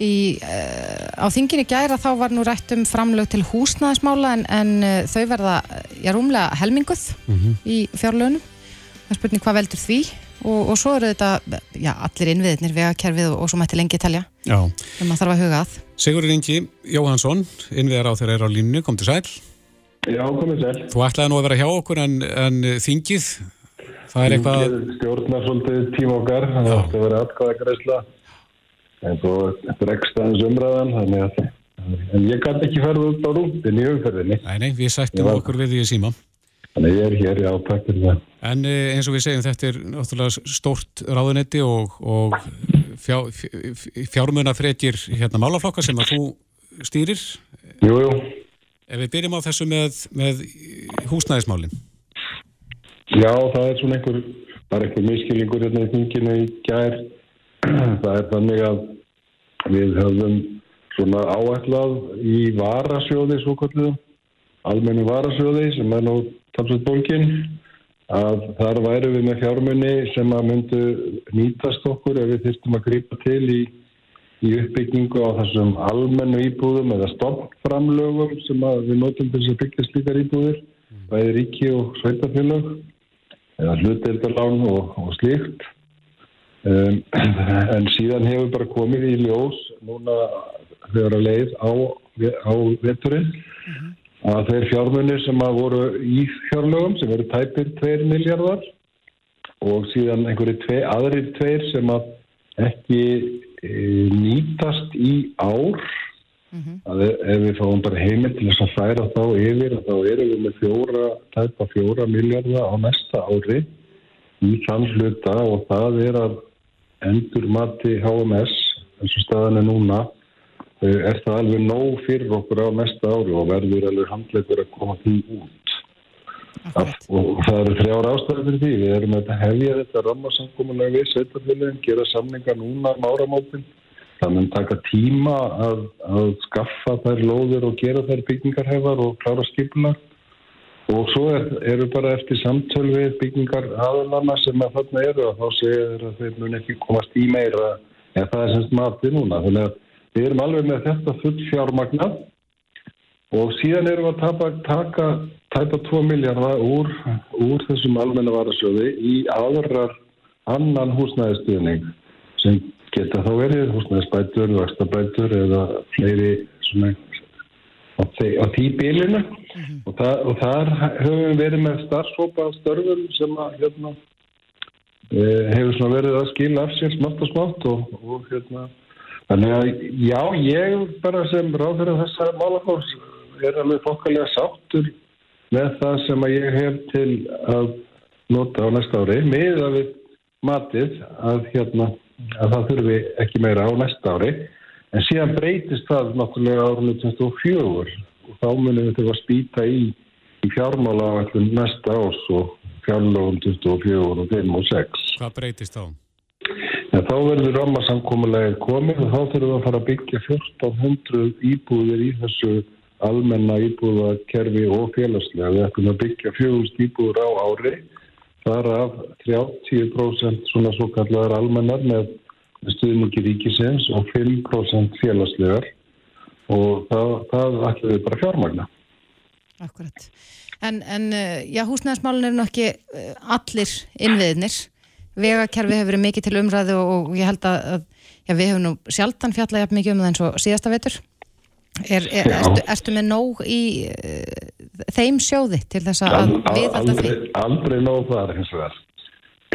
í, uh, á þinginni gæra þá var nú rætt um framlög til húsnæðismála en, en uh, þau verða, já, rúmlega helminguð Mm -hmm. í fjárlögunum. Það er spurning hvað veldur því og, og svo eru þetta, já, allir innviðnir, vegakerfið og, og svo mætti lengi telja Já. sem maður þarf að huga að. Sigurður Ingi Jóhansson, innviðaráð þeirra er á línu, kom til sæl. Já, komið sæl. Þú ætlaði nú að vera hjá okkur en, en þingið, það er eitthvað... Stjórnar svolítið tíma okkar, þannig að þetta verið atkvæða greiðsla. En svo dregst aðeins umræðan, þannig að en ég kann ekki ferða út á rúndin í umferðinni. Nei, nei, við sættum Já. okkur við því í síma. Þannig að ég er hér í átakir það. En eh, eins og við segjum, þetta er náttúrulega stórt ráðunetti og, og fjá, fjármuna frekir hérna málaflokka sem að þú stýrir. Jú, jú. Ef við byrjum á þessu með, með húsnæðismálinn. Já, það er svona einhver, bara einhver miskilingur hérna í þinginu í gær. [CLEARS THROAT] Það er þannig að við höfum svona áætlað í varasjóði svo kalluðum, almennu varasjóði sem er nú talsveit bólkin, að þar væru við með fjármunni sem að myndu nýtast okkur ef við þyrstum að grípa til í, í uppbyggingu á þessum almennu íbúðum eða stoppframlögum sem við notum til þess að byggja slíkar íbúðir, bæði ríki og sveitafélög eða hluteldarlán og, og slíkt. Um, [CLEARS THROAT] en síðan hefur bara komið í ljós núna þegar að leið á, á veturinn að þeir fjármunir sem að voru í fjárlögum sem eru tæpir 2 miljardar og síðan einhverju tve, aðrir tveir sem að ekki e, nýtast í ár að ef við fáum bara heimild til þess að færa þá yfir þá erum við með fjóra, tæpa fjóra miljardar á næsta ári í þann hluta og það er að endur mati HMS eins og staðan er núna eh, er það alveg nóg fyrir okkur á næsta ári og verður alveg handleikur að koma því út. Akkurat. og það eru þrjár ástæður fyrir því. Við erum að hefja þetta rammarsamkomulega við sveitarfélagin, gera samninga núna um áramótin það mun taka tíma að, að skaffa þær lóðir og gera þær byggingarhefar og klára skipuna og svo er, eru bara eftir samtöl við byggingar aðalana sem að þarna eru að þá þeir að þeir mun ekki komast í meira. En það er semst matið núna. Þannig að við erum alveg með þetta full fjármagnað og síðan erum við að tapa, taka tæpa 2 miljardar úr, úr þessum almenna varasjóði í aðrar annan húsnæðistuðning sem geta þá verið húsnæðisbætur, vakstabætur eða fleiri svona á, því bílinu og, það, og þar höfum við verið með starfsópa störfum sem að hérna, e, hefur verið að skila af sér smátt og smátt og, og hérna þannig að já, ég bara sem ráður þessa málafárs er alveg fokkalega sáttur með það sem að ég hef til að nota á næsta ári með að við matið að hérna að það þurfi ekki meira á næsta ári en síðan breytist það náttúrulega árunni 2004 og þá munum við þurfa að spýta í, í fjármála á næsta ás og fjárlóðum 2004 og 5 og 6 Hvað breytist þá? En þá verður rammarsamkomulegir komið og þá þurfum við að fara að byggja 1400 íbúðir í þessu almenna íbúðakerfi og félagslega. Við ætlum að byggja 4000 íbúður á ári, þar af 30% svona svo kallar almennar með stuðningi ríkisins og 5% félagslegar og það, það ætlum við bara að fjármagna. Akkurat. En, en uh, já, húsnæðismálun eru nú ekki uh, allir innviðnir. Vegakerfi hefur verið mikið til umræðu og, og ég held að, að já, við hefum nú sjaldan fjallað jafn mikið um það eins og síðasta vetur. Er, er, ertu, ertu með nóg í uh, þeim sjóði til þess að Al- viðhalda því? aldrei, nóg þar hins vegar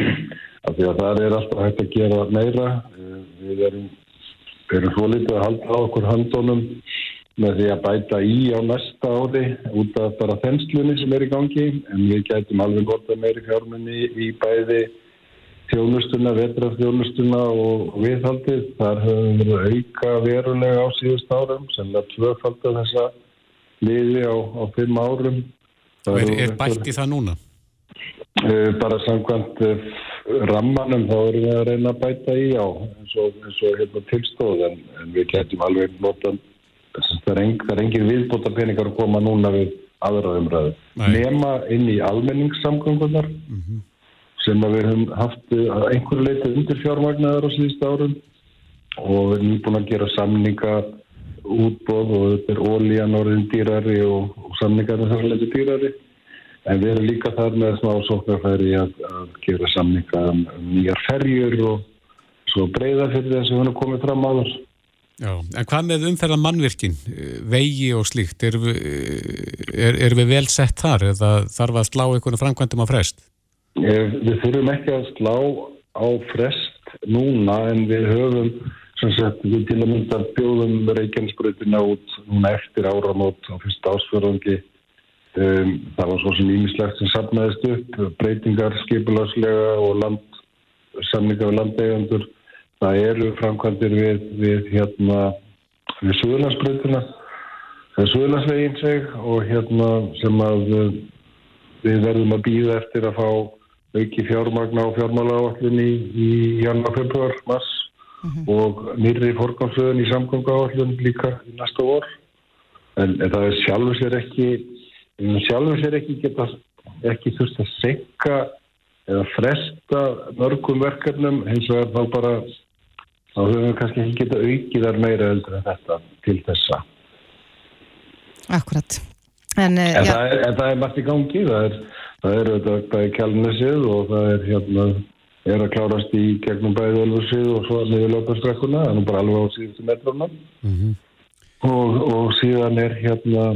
[CLEARS THROAT] af því að það er alltaf hægt að gera meira. Við erum, erum svo litið að halda á okkur handónum með því að bæta í á næsta ári út af bara þenslunni sem er í gangi en við gætum alveg gott að meiri fjármunni í bæði þjónustuna, vetrafþjónustuna og viðhaldið. Þar höfum við að auka verulega á síðust árum, sennilega tvöfald af þessa liði á, á fimm árum. Er, er bætt í það núna? Eh, bara samkvæmt eh, rammanum þá erum við að reyna að bæta í á eins og, eins og hérna tilstóð en, en við getum alveg nota það er, eng, það er engin viðbóta peningar að koma núna við aðra umræðu. Nema inn í almenningssamgöngunar sem að við höfum haft eh, einhverju leiti undir fjármagnaðar á síðust árum. Og við erum nýbúin að gera samninga útbóð og þetta er ólíjan orðin dýrari og, og samningarnir þar leiti dýrari En við erum líka þar með smá sóknarfæri að, að gera samninga um, um nýjar ferjur og svo breyða fyrir þess að hún er komið fram áður. Já, en hvað með umferðan mannvirkin, vegi og slíkt, er, er, er við vel sett þar eða þarf að slá einhvern framkvæmdum á frest? Eh, Við þurfum ekki að slá á frest núna en við höfum sem sagt við til að mynda bjóðum Reykjanesbröðina út núna eftir áramót á fyrsta ásfjörðangi. Um, það var svo sem ímislegt sem sapnaðist upp, breytingar skipularslega og land, samninga við landeigandur. Það eru framkvæmdir við, við hérna við er Suðurlandsveginn seg og hérna sem að uh, við verðum að býða eftir að fá auki fjármagna og fjármála áallin í, í janúar, februar, mars og nýrri fórgámsöðun í samgöngu áallin líka í næsta vor. En, en það er sjálfur sér ekki sjálfur sér ekki geta ekki þurft að senka eða fresta mörgum verkefnum eins og er þá bara þá höfum við kannski ekki geta aukið þar meira heldur en þetta til þessa. Akkurat. En, uh, En, já, það er, en það er margt í gangi, það er, það er auðvitað bæði kjálnesið og það er hérna, er að klárast í gegnum bæði ölfursið og svo niður löpastrekkuna, það er nú bara alveg á síðustu metrunum. Og, og síðan er hérna,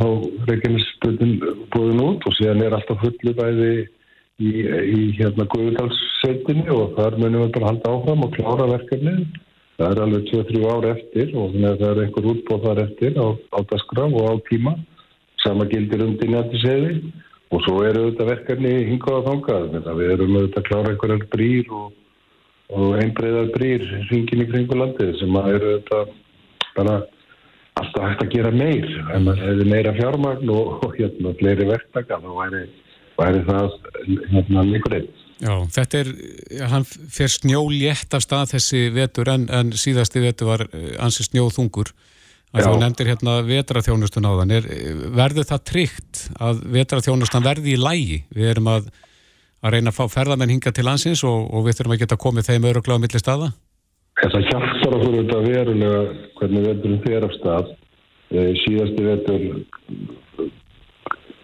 þá Reykjanesböndin búin út og síðan er alltaf fullu bæði í, í hérna Guðvitálssveitinni og þar munum við bara halda áfram og klára verkefnið. Það er alveg 2-3 ár eftir og þannig að það er einhver útbóð þar eftir á, á dasgra og á tíma sama gildir undir nættiseiði og svo eru þetta verkefni hingað að þangað við erum auðvitað að klára einhverjar brýr og, og einbreiðar brýr hringin í kringu landið sem eru þetta bara alltaf hægt að gera meir en það hefði meira fjármagn og, og hérna fleiri verktaka þá væri, væri það hérna líkur einn Já, þetta er, hann fer snjólétt af stað þessi vetur en, en síðasti vetur var eh, ansi snjóþungur að þú nefndir hérna vetraþjónustun á þann. Er, verður það tryggt að vetraþjónustan verði í lægi? Við erum að, að reyna að fá ferðamenn hinga til landsins og, og við þurfum að geta komið þeim öruglega á milli staða? Það hjálpar okkur þetta verulega hvernig veturinn fer af stað. Eh, Síðasti vetur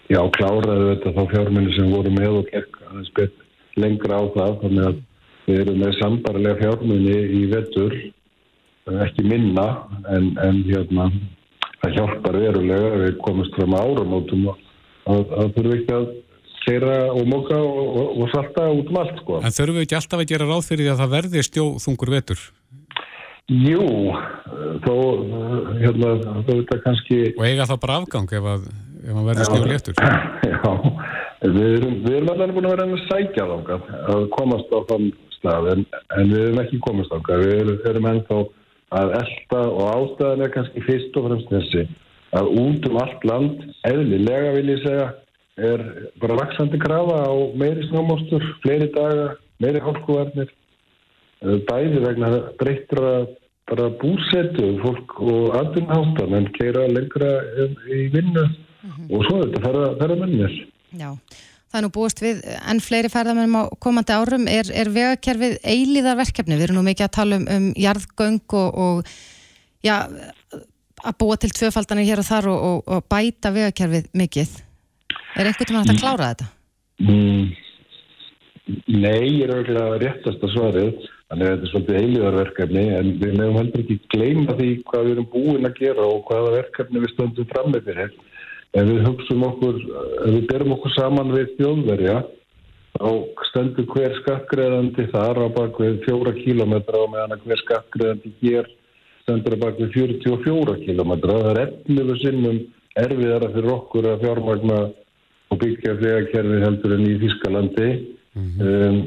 já, kláraði þetta þá fjárminni sem voru með og gekk aðeins bet lengra á það þannig að við erum með sambarlega fjárminni í vetur eh, ekki minna en, en hérna það hjálpar verulega að við komumst fram á áramótum og að, þurfum ekki að keira og móka og, og, og salta út um allt sko. En þurfum við ekki alltaf að gera ráð fyrir því að það verði stjóþungur vetur? Jú, þó hérna, þó þetta kannski Og eiga þá bara afgang ef að, ef að verði snjóléttur? Já, [LAUGHS] við erum, við erum allavega búin að vera að sækja þángað að komast á þann stað en, en við erum ekki komast þángað við erum, erum ennþá að elda og ástæðan er kannski fyrst og fremst þessi að út um allt land eðlilega vil ég segja er bara vaksandi krafa á meiri snjómostur, fleiri daga meiri hálkuvarnir eh, bæði vegna breyttra bara búsetu fólk og atvinnháttan en keira lengra í vinnu og svo þetta ferða, ferða mennir. já. Það er nú búist við enn fleiri ferðamennum á komandi árum. Er, er vegakerfið eilíðarverkefni? Við erum nú mikið að tala um, um jarðgöng og, og já, að búa til tvöfaldanir hér og þar og, og, og bæta vegakerfið mikið. Er einhvern veginn hægt að klára þetta? Mm, nei, er auðvitað réttasta svarið, þannig að þetta er svolítið eilíðarverkefni en við meðum heldur ekki gleyma því hvað við erum búin að gera og hvaða verkefni við stöndum fram með fyrir. Ef við hugsum okkur, ef við berum okkur saman við þjóðverja, þá stendur hver skattgreðandi þar á bakvið fjóra kílometra og meðan hver skattgreðandi hér stendur á bakvið 44 kílometra. Það er efniðu sinnum erfiðara fyrir okkur að fjármagna og byggja flegakerfi heldur en í Þískalandi. Um,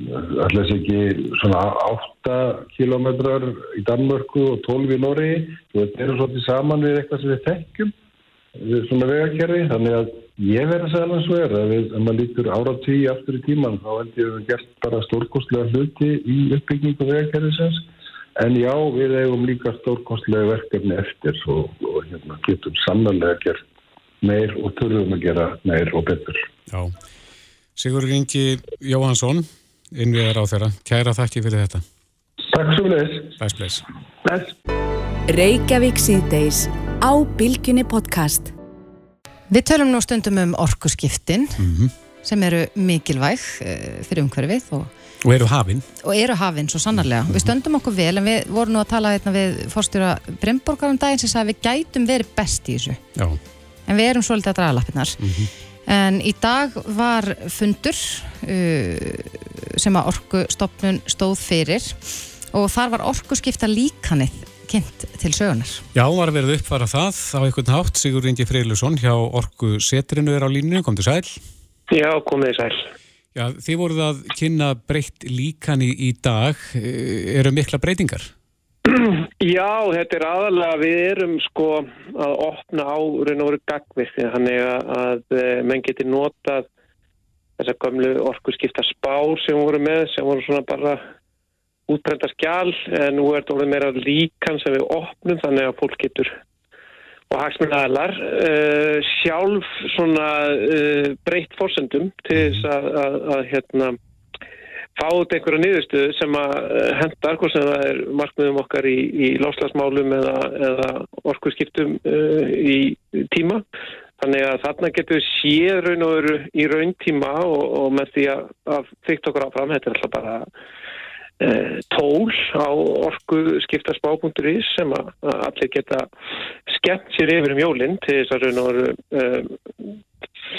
alltaf ekki svona 8 kilometrar í Danmörku og 12 í Norri þetta eru svolítið saman við eitthvað sem við þekkjum við svona vegakerfi. Þannig að ég verði að segja alveg svo er að ef maður lítur áratví aftur í tíman þá held ég að við gert bara stórkostlega hluti í uppbyggingu vegakerfisins. En já, við eigum líka stórkostlega verkefni eftir og, og hérna, getum sannarlega gert meir og þurfum að gera meir og betur. Já Sigur Ingi Jóhansson, innviðar á þeirra. Kæra þakki fyrir þetta. Takk svo með þess. Bless, bless. Bless. Reykjavík síðdeis á Bilginni podcast. Við tölum nú stundum um orkuskiptin sem eru mikilvæg uh, fyrir umhverfið og, Og eru hafinn. og eru hafinn svo sannarlega. Við stöndum okkur vel en við vorum nú að tala hérna við fórstjóra Brimborgar um daginn sem sagði að við gætum verið best í þessu. Já. En við erum svolítið að draga lappirnar. En í dag var fundur uh, sem að orkustofnun stóð fyrir og þar var orkuskipta líkanið kynnt til sögunar. Já, var að verið uppfara það á einhvern hátt. Sigur Ingi Freylusson hjá Orku Setrinu er á líninu. Kom til sæl. Já, komið sæl. Já, þið voruð að kynna breytt líkan í, í dag. Eh, Eru mikla breytingar? Já, þetta er aðalega, við erum sko að opna á raun og veru gagvirk þannig að, að eh, menn geti notað þessar gömlu orkuskipta spár sem voru með sem voru svona bara útbrenda skjál en nú er þetta orðið meira líkan sem við opnum þannig að fólk getur og hagsmunnaðalar uh, sjálf svona uh, breytt fórsendum til þess að, að, að hérna fá út einhverja niðurstöðu sem að eh, hendar, hvort sem það er markmiðum okkar í, í lofslagsmálum eða, eða orkuskiptum uh, í tíma. Þannig að þarna getur við séð raun og veru í raun tíma og, og með því að, að þykta okkur áfram, þetta er alltaf bara uh, tól á orkuskiptarspá.is sem að, að allir geta skemmt sér yfir um jólinn til þess að raun og veru uh,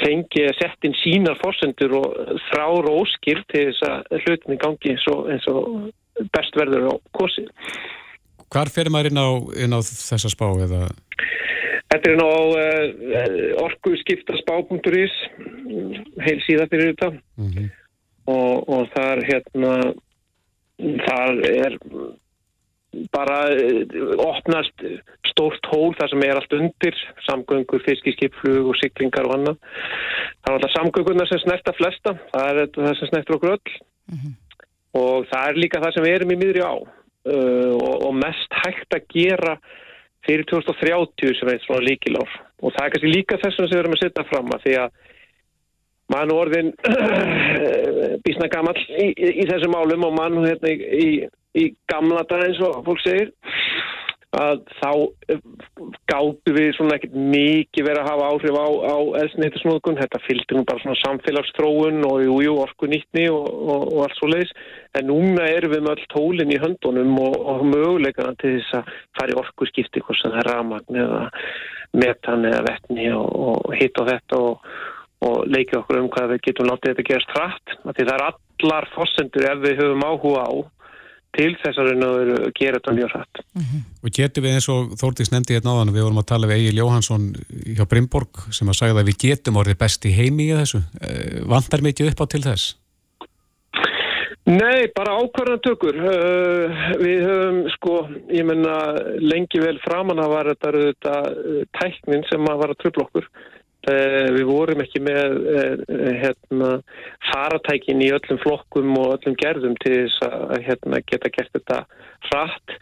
fengi að setja inn sínar fórsendur og þráur og óskir til þess að hlutinni gangi eins og, eins og best verður á kosi. Hvar fer maður inn á, inn á þessa spá eða? Þetta er ná uh, orgu skipta spá.is heil síða fyrir þetta Mm og, og þar hérna þar er bara eh, opnast stórt hól þar sem er allt undir samgöngur, fiskiskip, flug og siglingar og annað. Það er alltaf samgöngurna sem snerta flesta, það er það sem snertur okkur öll. Og það er líka það sem við erum í miðri á. Uh, og, og mest hægt að gera fyrir 2030 sem er svona líkilár og það er kannski líka þessum sem við erum að setja fram að því að mann orðin bísna gamall í, í, í þessum málum og mann hérna í, í, í gamla dag eins og fólk segir að þá eh, gátu við svona ekkert mikið verið að hafa áhrif á, á elsneitisnóðgun, þetta fylgdi nú bara svona samfélagsþróun og jú, jú, orkunýtni og, og, og allt svo leiðis en núna erum við með öll tólinn í höndunum og, og möguleikana til þess að fara í orkuskipti, hvort sem það er rafmagn eða metan eða vettni og, og hitt á þetta og og leikið okkur um hvað við getum látið þetta gerast hratt. af Því það er allar fossendur ef við höfum áhuga á til þess að raun og veru gera þetta mjög hratt. Og getum við eins og Þórdís nefndi hérna áðan, við vorum að tala við Egil Jóhansson hjá Brimborg sem að sagði að við getum orðið best í heimi í þessu. Eh, Vantar mikið upp á til þess? Nei, bara ákvarðantökur. Uh, við höfum, sko, ég menna, lengi vel framan að var þetta, þetta uh, tæknin sem að var að tröfla okkur. Við vorum ekki með hérna, faratækin í öllum flokkum og öllum gerðum til þess að hérna, geta gert þetta hratt.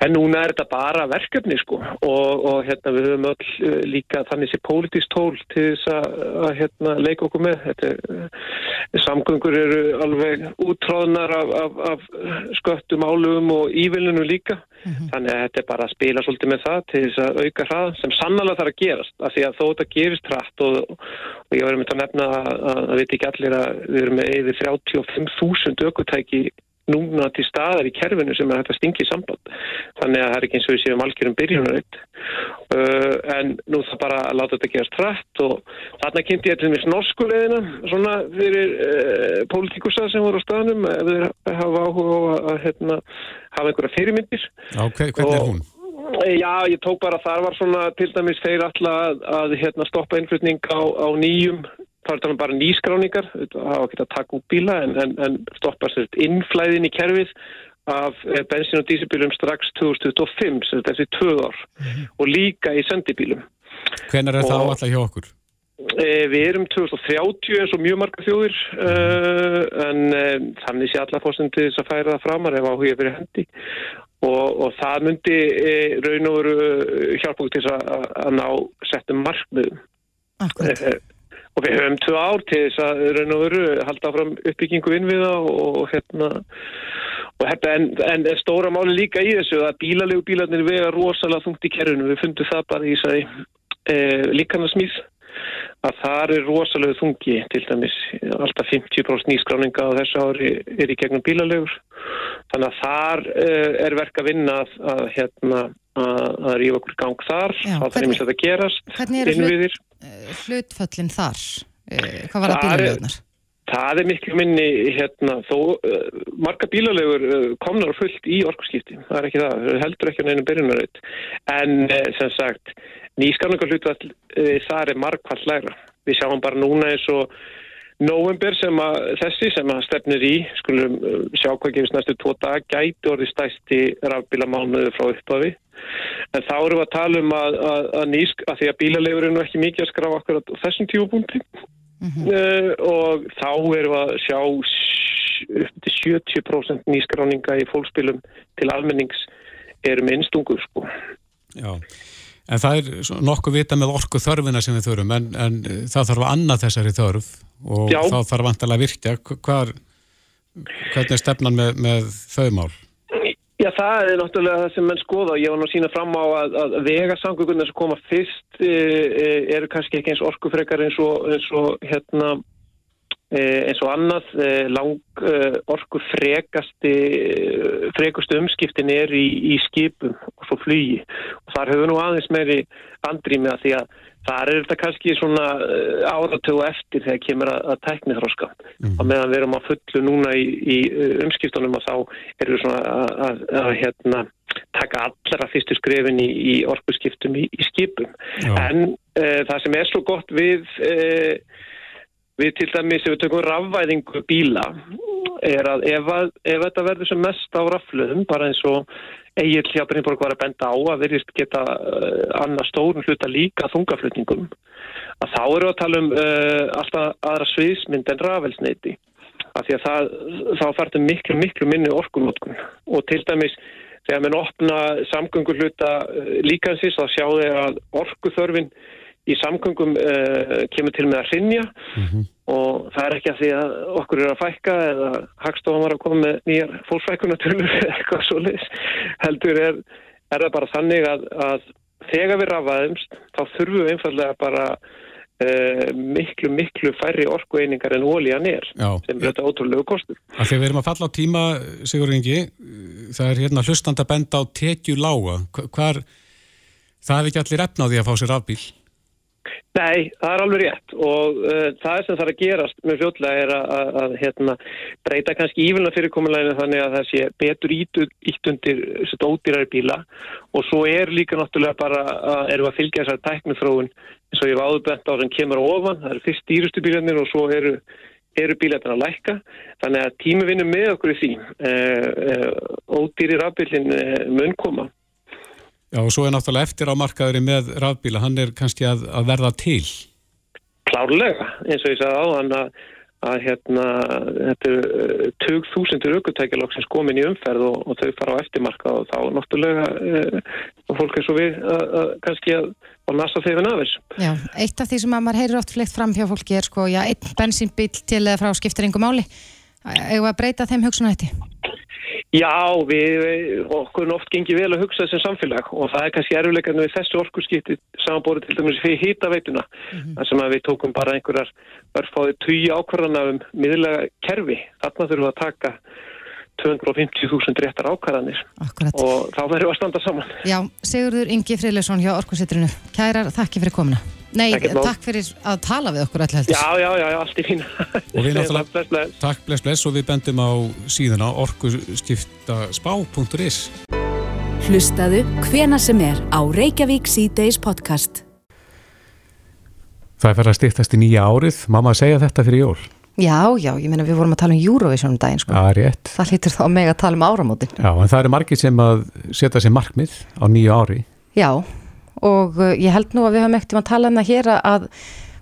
En núna er þetta bara verkefni, sko, og, og hérna, við höfum öll uh, líka þannig sér pólitísk tól til þess að, að hérna, leika okkur með. Þetta samgöngur eru alveg útráðnar af, af, af sköttum álugum og ívilinu líka. Þannig að þetta er bara að spila svolítið með það til þess að auka hrað sem sannlega þarf að gerast. Af því að þó þetta gerist hratt og, og ég verður með að nefna að, að, að veit ekki allir að við erum með yfir 35.000 aukutæki núna til staðar í kerfinu sem er hægt að stingi samband. Þannig að það er ekki eins og við séum algjörum byrjunaritt uh, en nú það bara að láta þetta gerast hrætt og þarna kynnti ég til dæmis norskuleðina svona fyrir uh, pólitíkusa sem voru á staðnum ef þeir hafa áhuga á að, að hérna, hafa einhverja fyrirmyndir. Hver, hvernig er hún? Já, ég tók bara þar var svona til dæmis þeir alltaf að, að hérna, stoppa innflutning á, á nýjum þá er það bara nýskráningar það hafa ekki að taka út bíla en, en, en stoppa sérst innflæðin í kerfið af eh, bensin- og dísibílum strax 2025, sérst þessi tvö ár og líka í sendibílum Hvenær er það Og- áallega hjá okkur? e, Við erum 2030 eins og mjög marga þjóðir uh, en uh, þannig sé alla fórstundi þess að færa það framar ef áhuga fyrir hendi og, og það myndi e, raun og veru hjálpa okkur til að, að ná settum markmiðum Akkurat. Og við höfum tvö ár til þess að raun og veru halda fram uppbyggingu innviða og, hérna og hérna en, en stóra máli líka í þessu að bílalegu bílarnir vega rosalega þungt í kerfinu, við fundum það bara í þessari e, líkanarsmýð að það er rosalega þungi til dæmis alltaf 50% nýskráninga á þessu ári er í gegnum bílalegur þannig að þar uh, er verk að vinna að, að hérna að, rífa okkur gang þar Já, þarf hvernig- einmitt að gerast Hvernig eru hlut, eh, hlutföllin þar? Eh, Hvað var það Það er- bílalögnar? Það er miklu minni hérna þó uh, marga bílalegur uh, komnar fullt í orkuskipti það er ekki það, það heldur ekki á neinu byrjunarraut en uh, sem sagt nýskarningar hlutvall það er margfall lægra. Við sjáum bara núna eins og november sem að þessi sem að stefnir í skulum uh, sjá hvað gefist næstu tvo dag gæti orðið stæsti rafbílamánuðu frá upphafi. En þá erum við að tala um að, að, að, nýsk, að því að bílalegur er nú ekki mikið að skrá akkurat á þessum tífubúndi uh, og þá erum við að sjá upp til 70% nýskráninga í fólksbílum til almennings eru með innstungur sko. Já, en það er nokkuð vita með orku þörfina sem við þurfum en, en eh, það þarf að annað þessari þörf og Já. þá þarf vantilega að virkja hvar, hvernig er stefnan með, með þau mál? Já, það er náttúrulega það sem menn skoða ég var nú að sína fram á að, að vegasamgöngunar sem koma fyrst e, e, eru kannski ekki eins orkufrekar eins og, eins og hérna eins og annað e, lang e, orku frekasti frekustu umskiptin er í, í skipum og svo flugi. Og þar hefur nú aðeins meiri andrými að því að þar er þetta kannski svona áratögu eftir þegar kemur að, að tækni þróska og meðan við erum að fullu núna í, í umskiptunum og þá erum við svona að, að, að hérna, taka allra fyrstu skrefin í, í orkuskiptum í, í skipum. Já. en uh, það sem er svo gott við uh, við til dæmis ef við tökum rafvæðingu bíla er að ef, að, ef þetta verður sem mest á rafluðum bara eins og Egil Hjabrínborg var að benda á að verðist geta uh, annað stórun hluta líka þungaflutningum að þá eru að tala um uh, alltaf aðra sviðsmynd en rafelsneiti af því að það, þá fartum miklu, miklu minni orkunótkun og til dæmis þegar mann opna samgöngur hluta uh, líkansins þá sjá þeir að orkuþörfin í samgöngum uh, kemur til með að hrinja og það er ekki að því að okkur er að fækka eða hagstofan var að koma með nýjar fólksfækunatölur [LAUGHS] eða eitthvað svo heldur er, er það bara þannig að, að þegar við rafaðumst þá þurfum við einfallega bara uh, miklu, miklu færri orkueiningar en ólíjan er Já. sem er þetta ótrúlegu kostur. Að við erum að falla á tíma, Sigur Ingi, það er hérna hlustand að benda á tekju lága. Hvar, það hefur ekki allir efna á því að fá sér rafbíl. Nei, það er alveg rétt. Og uh, það sem þarf að gerast með fljótlega er að, að, að hérna, breyta kannski ívilna fyrirkomuleginu þannig að það sé betur ítt, undir ódýrari bíla. Og svo er líka náttúrulega bara að erum að fylgja þessari tæknithróun eins og ég var áðurbent á sem kemur ofan, það eru fyrst dýrustu bílarnir og svo eru, eru bílarnir að lækka. Þannig að tími vinnum með okkur í því uh, uh, ódýri rafbílinn uh, mun koma Já, og svo er náttúrulega eftir á markaðurinn með rafbíla, hann er kannski að, að verða til. klárlega, eins og ég sagði á hann að, að hérna, þetta er tug þúsindur aukutækjalokk sem komin í umferð og, og þau fara á eftirmarka og þá náttúrulega og fólk er svo við að, að, kannski að nasa þeifin af þess. Já, eitt af því sem að maður heyrir oft fleikt fram hjá fólki er sko, já, einn bensínbíl til eða frá skiptir yngur máli. Eða breyta þeim hugsunætti? Já, við, okkur oft gengið vel að hugsa þessum samfélag og það er kannski erfuleikarnu við þessu orkurskipti samanbórið til dæmis fyrir hýtaveituna þar sem að við tókum bara einhverjar örfáði tugi ákvarðana um miðlega kerfi. Þarna þurfum við að taka 250.000 réttar ákvarðanir Akkurat. og þá verður við að standa saman. Já, Sigurður Ingi Friðleifsson hjá Orkusitrinu. Kærar, þakki fyrir komuna. Nei, takk fyrir að tala við okkur heldur. Já, já, já, já, allt í fín. Og við [LAUGHS] náttúrulega, Bless, bless. takk, bless, bless og við bendum á síðuna orkuskiptaspá.is Hlustaðu hvena sem er á Reykjavík C-Days podcast. Það er fyrir að stýttast í nýja árið, mamma segja þetta fyrir jól. Já, já, ég meina við vorum að tala um Eurovision um daginn, sko. Það er rétt. Það hlýtur þá meg að tala um áramótin. Já, en það eru margir sem að setja sér markmið á nýju ári. Já, og uh, ég held nú að við höfum ekkert um að tala um það hér að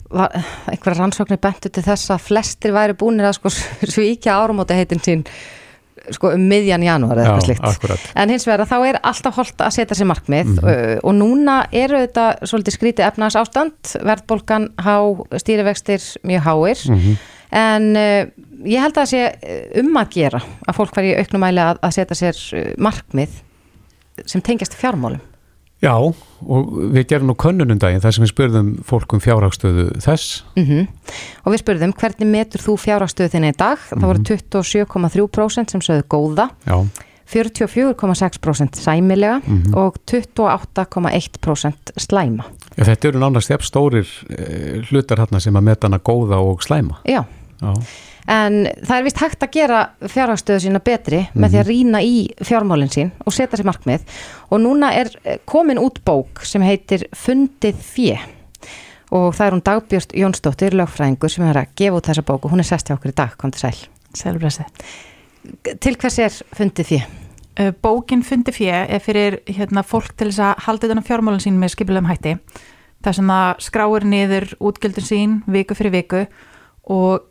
einhverja rannsóknir bentu til þess að flestir væri búinir að sko [LAUGHS] svíkja áramóti heitin sín sko um miðjan janúar eða eitthvað slíkt. akkurat. En hins vegar þá er alltaf holdt að setja sér markmið Mhm. uh, og núna eru þetta svolítið skrítið efnaðs ástand, verðbólgan há, stýrivextir mjög háir Mhm. en uh, ég held að það sé um að gera að fólk fari í auknum mæli að, að setja sér markmið sem tengjast fjármálum. Já, og við gerum nú könnunum daginn þar sem við spurðum fólk um fjárhagstöðu þess. Mm Og við spurðum hvernig metur þú fjárhagstöðu þinni í dag? Það voru 27,3% sem sögðu góða, Já, 44,6% sæmilega Mhm. og 28,1% slæma. Já, þetta eru nánast jafn stórir eh, hlutar hérna sem að meta hana góða og slæma. Já, Já, en það er vist hægt að gera fjárhagstöðu sína betri með því að rýna í fjármálinn sín og setja sér markmið og núna er eh, komin út bók sem heitir Fundið fjö og það er hún Dagbjörst Jónsdóttir, lögfræðingur sem er að gefa út þessa bók og hún er sest hjá okkur í dag, kom til sæl. Sælblessi. Til hvers er Fundið fjö? Bókin Fundi fjö er fyrir hérna, fólk til þess að halda þetta fjármálun sín með skipulegum hætti. Það sem það skráir niður útgjöldin sín viku fyrir viku og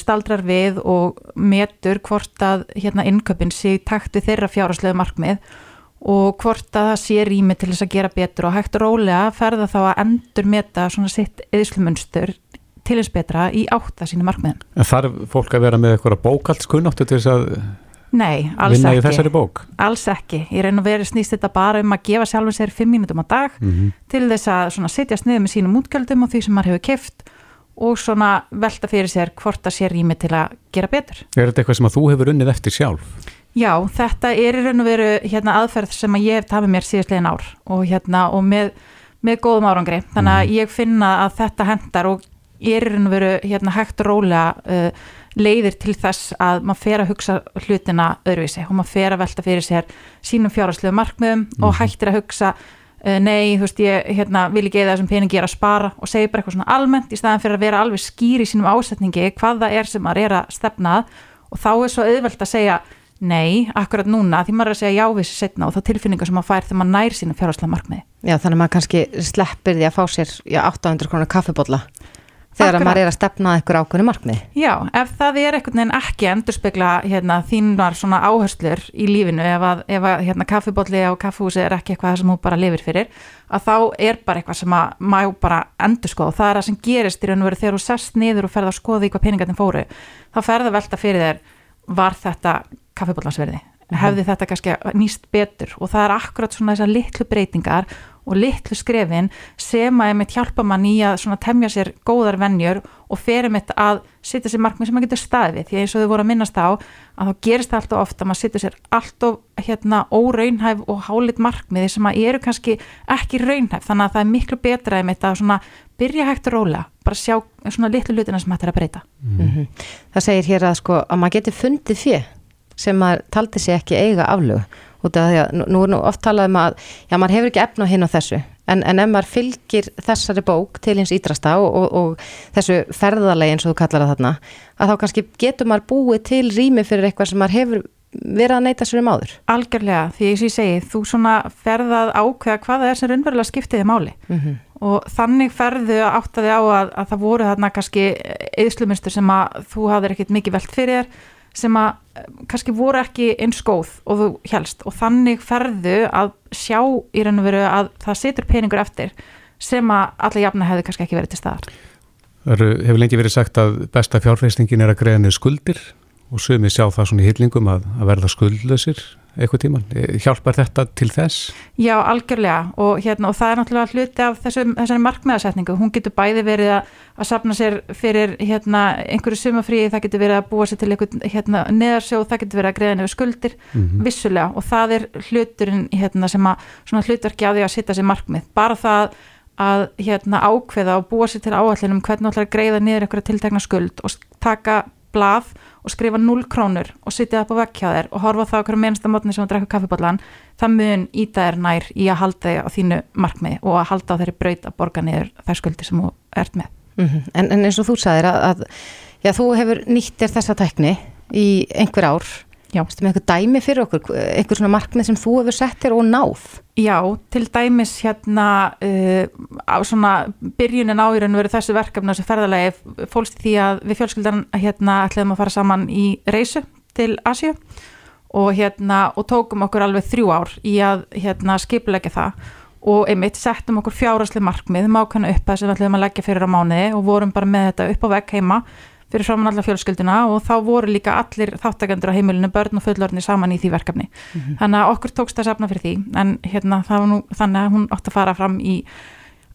staldrar við og metur hvort að hérna, innköpin sé í takt við þeirra fjárhagslegu markmið og hvort að það sé rými til þess að gera betur og hægt rólega ferða þá að endur meta svona sitt eðislumunstur til þess betra í átta sínu markmiðum. en þarf fólk að vera með eitthvað bókaldskunnáttu til þess að Nei, vinna í ekki. þessari bók. Alls ekki. Ég reyn að vera snýst þetta bara um að gefa sjálfur sér fimm mínútum á dag Mhm. til þess að svona sitjast niður með sínum útgjöldum og því sem maður hefur keft og svona velta fyrir sér hvort það sé rými til að gera betur. Er þetta eitthvað sem að þú hefur unnið eftir sjálf? Já, þetta er í raun og veru hérna, aðferð sem að ég hef tafið mér síðastlegin ár og, hérna, og með, með góðum árangri. Þannig að ég finna að þetta hendar og er í raun og veru hérna, hægt og rólega uh, leiðir til þess að maður fer að hugsa hlutina öðruvísi og maður fer að velta fyrir sér sínum fjárhagslegu markmiðum og hættir að hugsa nei, þú veist, ég hérna, vil ekki eða þessum peningi er að spara og segja bara eitthvað svona almennt í staðan fyrir að vera alveg skýr í sínum ásetningi hvað það er sem maður er að stefnað og þá er svo auðvelt að segja nei, akkurat núna, því maður er að segja já við sér setna og þá tilfinningar sem maður fær þegar maður nær sínum fjárháslega markmiði. Já, þannig að maður kannski sleppir því að fá sér já, 800 krónar kaffibólla þegar að Akkurat. maður er að stefna að eitthvað ákveðni markmið. Já, ef það er einhvern veginn ekki endurspegla hérna, þínar svona áherslur í lífinu, ef að, ef að hérna, kaffibólli á kaffhúsi er ekki eitthvað sem þú bara lifir fyrir, að þá er bara eitthvað sem að maður bara endurskoða. Og það er það sem gerist í raun og veru þegar þú sest niður og ferð að skoða í hvað peningarnir fóru. Þá ferð að velta fyrir þér var þetta kaffibóllansverði hefði þetta kannski nýst betur? Og það er akkurat svona þessar litlu breytingar og litlu skrefin sem að einmitt hjálpa mann í að svona temja sér góðar venjur og fer einmitt að setja sér markmið sem maður getur staðið. Við því eins og þau voru að minnast á að þá gerist það alltaf ofta að maður setja sér alltaf hérna óraunhæf og hálit markmiði sem að eru kannski ekki raunhæf. Þannig að það er miklu betra einmitt að svona byrja hægt og rólega bara sjá svona litlu hlutina sem hægt er að breyta. Mhm. Það segir hér að sko að maður geti fundið fjö sem maður taldi sig ekki eiga aflögu út af því að nú, er nú oft talað um að já maður hefur ekki efna á hinn á þessu. En, en ef maður fylgir þessari bók til hins ídrasta og, og, og þessu ferðalegi eins og þú kallar það þarna að þá kannski getur maður búið til rými fyrir eitthvað sem maður hefur verið að neyta sér um áður. Algjörlega, því eins og ég segi, þú svona ferðað ákveða hvað það er sem raunverulega skiptiði máli. Mhm. og þannig ferðu að átta þig á að, að það voru þarna kannski eðslumustur sem að þú hafðir ekkit mikið velt fyrir þér sem að eh, kannski voru ekki eins góð og þú helst og þannig ferðu að sjá í raun og veru að það situr peningur eftir sem að alla jafna hefði kannski ekki verið til staðar. Hefur lengi verið sagt að besta fjárfæstingin er að greiða niður skuldir og sumi sjá það svona í hyllingum að, að verða skuldlausir eitthvað tíman. Hjálpar þetta til þess? Já, algjörlega og, hérna, og það er náttúrulega hluti af þessum, þessari markmiðasetningu. Hún getur bæði verið að, að sapna sér fyrir hérna, einhverju sumafríi, það getur verið að búa sér til einhvern hérna, neðarsjóð, það getur verið að greiða nefnir skuldir, Mhm. vissulega og það er hluturinn hérna, sem að svona hlutverki á því að setja sér markmið. Bara það að hérna, ákveða og búa sér til áallin um hvernig ætlar að greiða niður einhverja tiltekna skuld og taka blað og skrifa 0 krónur og sitja upp á vekk hjá þér og horfa á það okkur minnsta mótni sem þú drekka kaffibóllan það mun íta þér nær í að halda þig á þínu markmiði og að halda á þeirri braut að borga niður þær skuldi sem þú ert með Mhm. en, en eins og þú sagðir að, að já, þú hefur nýtt þér þessa tækni í einhver ár Já. Vistu með eitthvað dæmi fyrir okkur, einhver svona markmið sem þú hefur sett þér og náð? Já, til dæmis hérna uh, á svona byrjunin á í raun og veru þessu verkefni þessu ferðalagi fólst því að við fjölskyldan hérna ætlaðum að fara saman í reysu til Asju og hérna og tókum okkur alveg þrjú ár í að hérna skipulegja það. Og einmitt settum okkur fjárasli markmið mákvæmna upp að sem við ætlaðum að leggja fyrir á mánuði og vorum bara með þetta upp á vegg heima fyrir framann alla fjölskylduna og þá voru líka allir þáttakendur á heimilinu, börn og fullorni saman í því verkefni. Þannig að okkur tókst að safna fyrir því, en hérna það var nú þannig að hún átti að fara fram í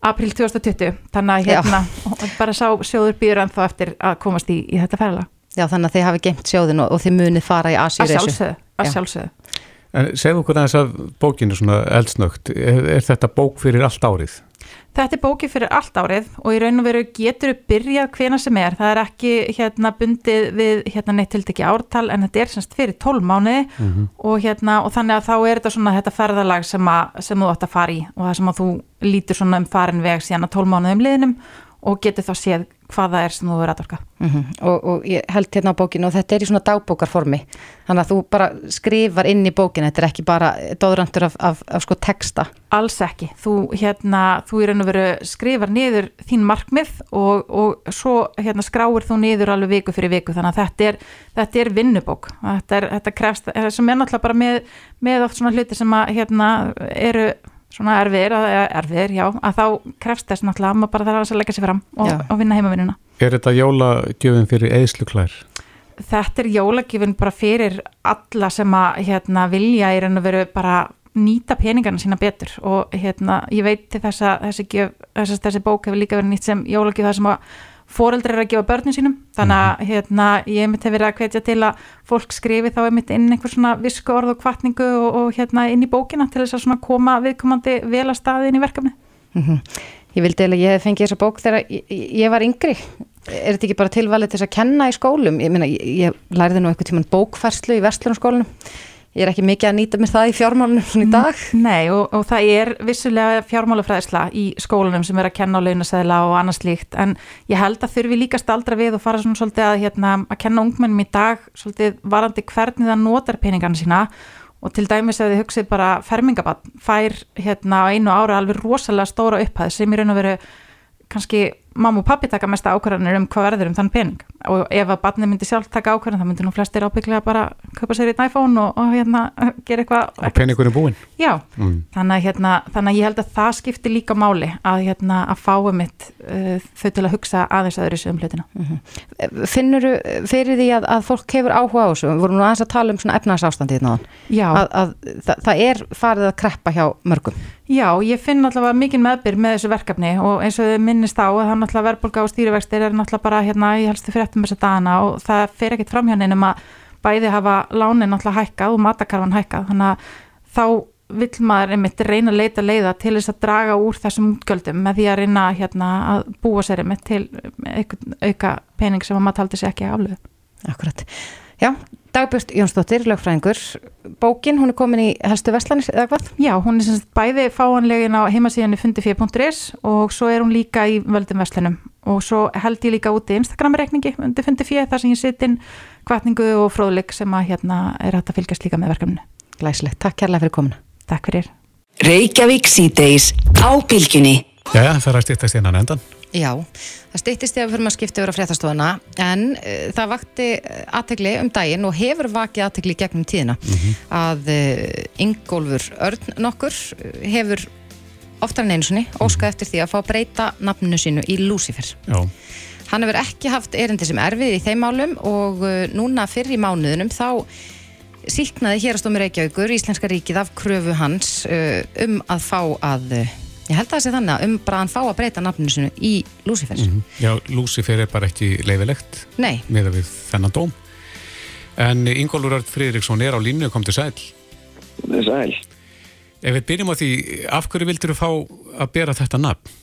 april 2020, þannig að hérna bara sá sjóður býður en þá eftir að komast í, í þetta ferðala. Já, þannig að þið hafi geimt sjóðin og, og þið munið fara í Já. sjálfsögðu. En segðu okkur aðeins að bókinu svona eldsnögt, er, er þetta bók fyrir allt árið? Þetta er bókið fyrir allt árið og í raun og veru getur við byrjað hvena sem er. Það er ekki hérna bundið við hérna neitt tiltekki ártal en þetta er semst fyrir 12 mánuði og, hérna, og þannig að þá er þetta svona þetta ferðalag sem, að, sem þú átt að fara í og það sem að þú lítur svona um farin veg síðan að 12 mánuðum liðnum og getur þá séð hvað það er sem þú verður aðorka. Mhm. og, og ég held hérna á bókinu og þetta er í svona dagbókarformi þannig að þú bara skrifar inn í bókinu þetta er ekki bara dóðrandur af, af, af sko texta Alls ekki. Þú, hérna, þú í raun og veru skrifar niður þín markmið og, og svo hérna, skráir þú niður alveg viku fyrir viku þannig að þetta er, þetta er vinnubók. Þetta, er, þetta krefst, sem er náttúrulega bara með, með oft svona hluti sem að, hérna, eru svona erfiðir, erfiðir, já, að þá krefst þess náttúrulega að maður bara þarf að leggja sér fram og, og vinna heimavinnuna. Er þetta jólagjöfin fyrir eðsluklær? þetta er jólagjöfin bara fyrir alla sem að hérna, vilja í raun og veru bara nýta peningarna sína betur og hérna, ég veit til þess að þessi, gjöf, þessi, þessi bók hefur líka verið nýtt sem jólagjöf það sem að foreldrar eru að gefa börnum sínum þannig að hérna, ég mitt hef verið að hvetja til að fólk skrifi þá einmitt inn einhver svona visku orð og kvartningu og, og hérna inn í bókina til þess að svona koma viðkomandi vel að staði inn í verkefni Mhm. Ég vildi eða ég hef fengið þessa bók þegar ég, ég var yngri. Er þetta ekki bara tilvalið til þess að kenna í skólum? Ég meina, ég, ég lærði nú einhvern tímann bókfærslu í verslunarskólanum. Ég er ekki mikið að nýta mér það í fjármálunum svona í dag. Nei og, og það er vissulega fjármálafræðisla í skólanum sem er að kenna á launasæðla og annars líkt en ég held að þurfi líka staldra við og fara svona svolítið að, hérna, að kenna ungmennum í dag svolítið varandi hvernig það notar peningarna sína og til dæmis ef þið hugsið bara fermingabann fær hérna á einu ára alveg rosalega stóra upphæð sem í raun og veru kannski mamma og pappi taka mesta ákvarðanir um hvað verður um þann pening og ef að barnið myndi sjálf taka ákvarðan þá myndi nú flestir ábygglega bara kaupa sér einn iPhone og, og hérna [LAUGHS] gera eitthvað Og peningurinn búinn? Já, Mm. þannig, að, hérna, þannig að ég held að það skiptir líka máli að, hérna, að fáu mitt uh, þau til að hugsa aðeins öðru sem hlutina. Finnur fyrir því að, að fólk hefur áhuga á þessu? Við vorum nú aðeins að tala um svona efnarsástandið náðan. Já, Að, að, það, það er farið að kreppa hjá mörgum. já, ég finn allavega mikið meðbyr með þessu verkefni og eins og minnist á að er náttúrulega verðbólga og stýrivextir er náttúrulega bara hérna í helstu fréttum þessa dagana og það fer ekkit fram hjá neinum að bæði hafa lánin náttúrulega hækkað og matakarfan hækkað þannig að þá vill maður einmitt reyna að leita leiða til þess að draga úr þessum útgjöldum með því að reyna hérna, að búa sér einmitt til auka pening sem að maður taldi sér ekki aflöfu. Akkurat. Já, Dagbjörn Jónsdóttir, lögfræðingur. Bókin, hún er komin í helstu vestlanis eða hvað? Já, hún er sem sagt bæði fáanlegin á heimasíðanni fundifjö.is og svo er hún líka í völdum verslunum og svo held ég líka úti Instagram-reikningi undir fundifjö þar sem ég sitt inn kvartningu og fróðleik sem að hérna er hægt að fylgjast líka með verkefninu. Glæsilegt. Takk kærlega fyrir komuna. Takk fyrir. Reykjavík síðdeis á bylgjunni. Já, það er að stýttast innan endan. Já, það stýttist ég að fyrir maður skipta yfir á fréttastofuna en uh, það vakti aðtegli um daginn og hefur vakið aðtegli gegnum tíðina að uh, Ingólfur Örn nokkur hefur oftar en einu sinni óskað eftir því að fá að breyta nafninu sínu í Lucifer. Já, Hann hefur ekki haft erindi sem erfið í þeim málum og uh, núna fyrir í mánuðunum þá síknaði hérastómi Reykjavíkur, Íslenska ríkið af kröfu hans um að fá að, ég held að það sé þannig að um bara að hann fá að breyta nafninu sinu í Lucifer. Já, Lucifer er bara ekki leifilegt Nei, með við þennan dóm. En Ingólfur Örd Friðriksson er á línu, kom til sæl. Það er sæl. Ef við byrjum á því, af hverju vildur þú fá að bera þetta nafn?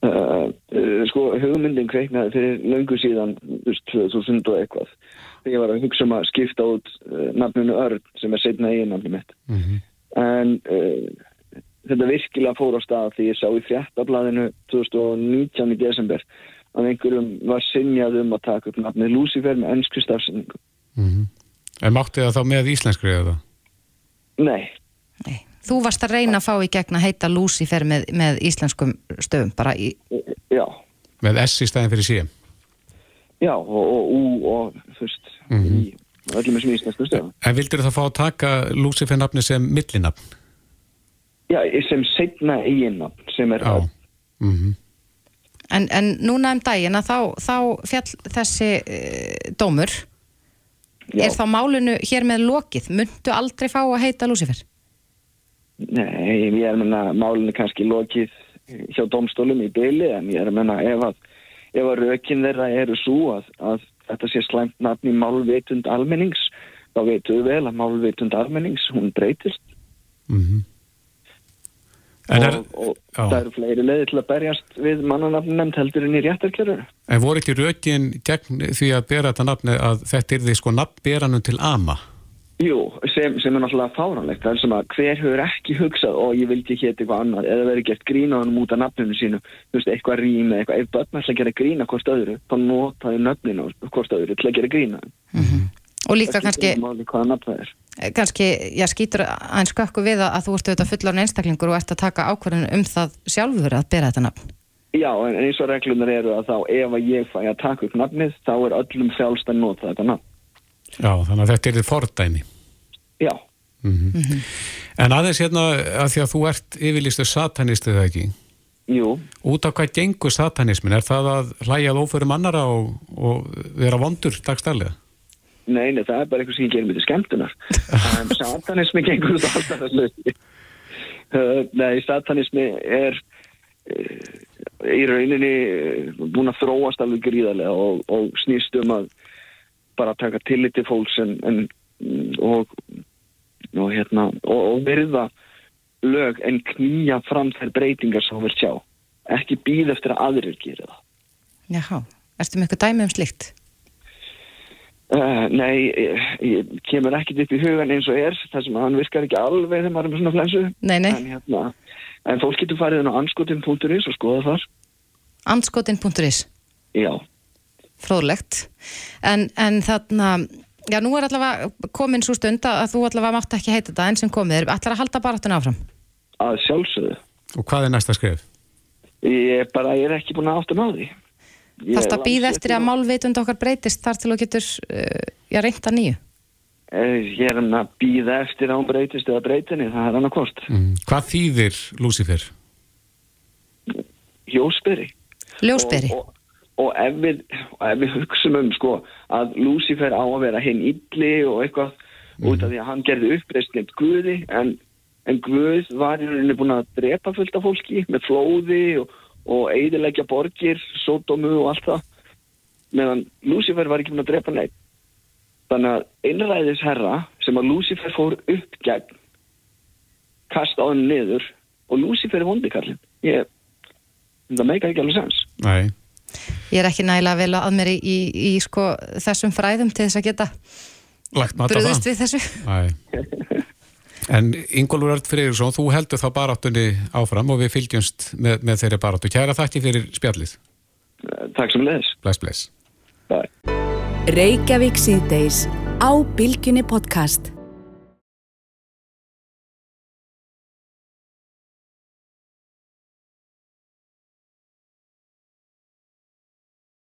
Uh, uh, sko, hugmyndin kveiknaði fyrir löngu síðan, þú veist, 2000 og eitthvað. Þegar ég var að hugsa um að skipta út uh, nafninu Örn sem er setna eigin nafni mitt. En uh, þetta virkilega fór á stað því ég sá í fréttablaðinu 2019 í desember að einhverjum var sinjað um að taka upp nafnið Lucifer með ennsku stafsendingu. En mátti það þá með íslenskri eða? Nei, nei. Þú varst að reyna að fá í gegn að heita Lucifer með, með íslenskum stöfum, bara í, já, Með S í stæðin fyrir síðan? já, og, og, og, og þú veist, í öllum þessum íslensku stöðum. En vildur það fá að taka Lucifer nafni sem millinafn? Já, sem setna eiginnafn sem er Örn. Mm en, en núna um daginn að þá, þá fjall þessi uh, dómur, Já. er þá málinu hér með lokið, myndu aldrei fá að heita Lucifer? Nei, ég er að menna málinu kannski lokið hjá domstólum í byli en ég er að menna ef að, ef að rökin þeirra eru svo að, að þetta sé slæmt nafn í málvitund almennings þá veitum við vel að málvitund almennings hún breytist En, er, og, og já. það eru fleiri leiði til að berjast við mannanafn nefnd heldur en í réttarkerfur en voru ekki rökin gegn því að bera þetta nafni að þetta er því sko nafnberanum til ama? Jú, sem, sem er náttúrulega fáranlegt það er sem að hver hefur ekki hugsað og ég vildi hétt eitthvað annað. Eða verið gert grín á hann út af nafninu sínu. Þú veist, eitthvað rým eða eitthvað. Ef börn ætla að gera grína hvort öðru þá notaði nöfninu hvort öðru til að gera grína Og líka kannski, er kannski, já, skýtur aðeins skökku við að, þú ert auðvitað fullan einstaklingur og ert að taka ákvörðun um það sjálfur að bera þetta nafn. Já, en eins og reglunar eru að þá ef að ég fæ að taka upp nafnið þá er öllum frjálst að nota þetta nafn Já, þannig að þetta er því fordæmi. Já, En aðeins hérna að því að þú ert yfirlistu satanistu eða ekki? jú, Út af hvað gengur satanismin? Er það að hlæjað óförum annara og, og vera vondur dagstælega? Nei, nei, það er bara eitthvað sem ég gerir myndi skemmtunar. En [LAUGHS] satanismi gengur út á alltaf þessu Uh, Nei, satanismi er uh, í rauninni uh, búin að þróast alveg gríðarlega og, og snýst um að bara taka tillit til fólks en, en, og, og, hérna, og, virða lög en knýja fram þær breytingar sem þú vilt sjá. Ekki býð eftir að aðrir gera það. Jáhá, ertu með eitthvað dæmi um slikt? Uh, nei, ég, ég kemur ekkit upp í hugan eins og er þar sem að hann virkar ekki alveg þegar maður er með svona flensu Nei, nei, en, hérna, en fólk getur farið inn á anskotin.is og skoða þar anskotin.is, Já, fróðlegt. En, en þarna, já, nú er allavega komin svo stund að að þú allavega mátt ekki heita þetta enn sem komið er. Ætlar að halda baráttun áfram? að sjálfsögðu Og hvað er næsta skrif? Ég er bara, ég er ekki búin að átta með því Þarst að býða eftir að málvitund okkar breytist þar til þú getur, uh, já, reynda nýju? Eh, Ég er að býða eftir að hún breytist eða breytinni, það er annað kost Mm. Hvað þýðir Lucifer? Hjósberi Ljósberi. og, og, og ef, við, við hugsum um sko að Lucifer á að vera hinn illi og eitthvað út af því að hann gerði uppreist nefnt Guði en, en Guð var í rauninni búin að drepa fullt af fólki með flóði og, og eidilegja borgir, sódómu og allt það meðan Lucifer var ekki búin að drepa neitt þannig að einræðis herra sem að Lucifer fór upp gegn kasta á hann niður og Lucifer er vondikallin ég, það meika ekki alveg sens Nei. Ég er ekki nægilega vel að mér í, í, í sko, þessum fræðum til þess að geta Lagt mat á bröðust það? við þessu. Nei. [LAUGHS] En Ingólfur Örd Friðriksson, þú heldur þá baráttunni áfram og við fylgjumst með, með þeirri baráttu. Kæra þakki fyrir spjallið. Takk sem leðis Bless, bless. Bye. Reykjavík síðdeis á Bilginni podcast.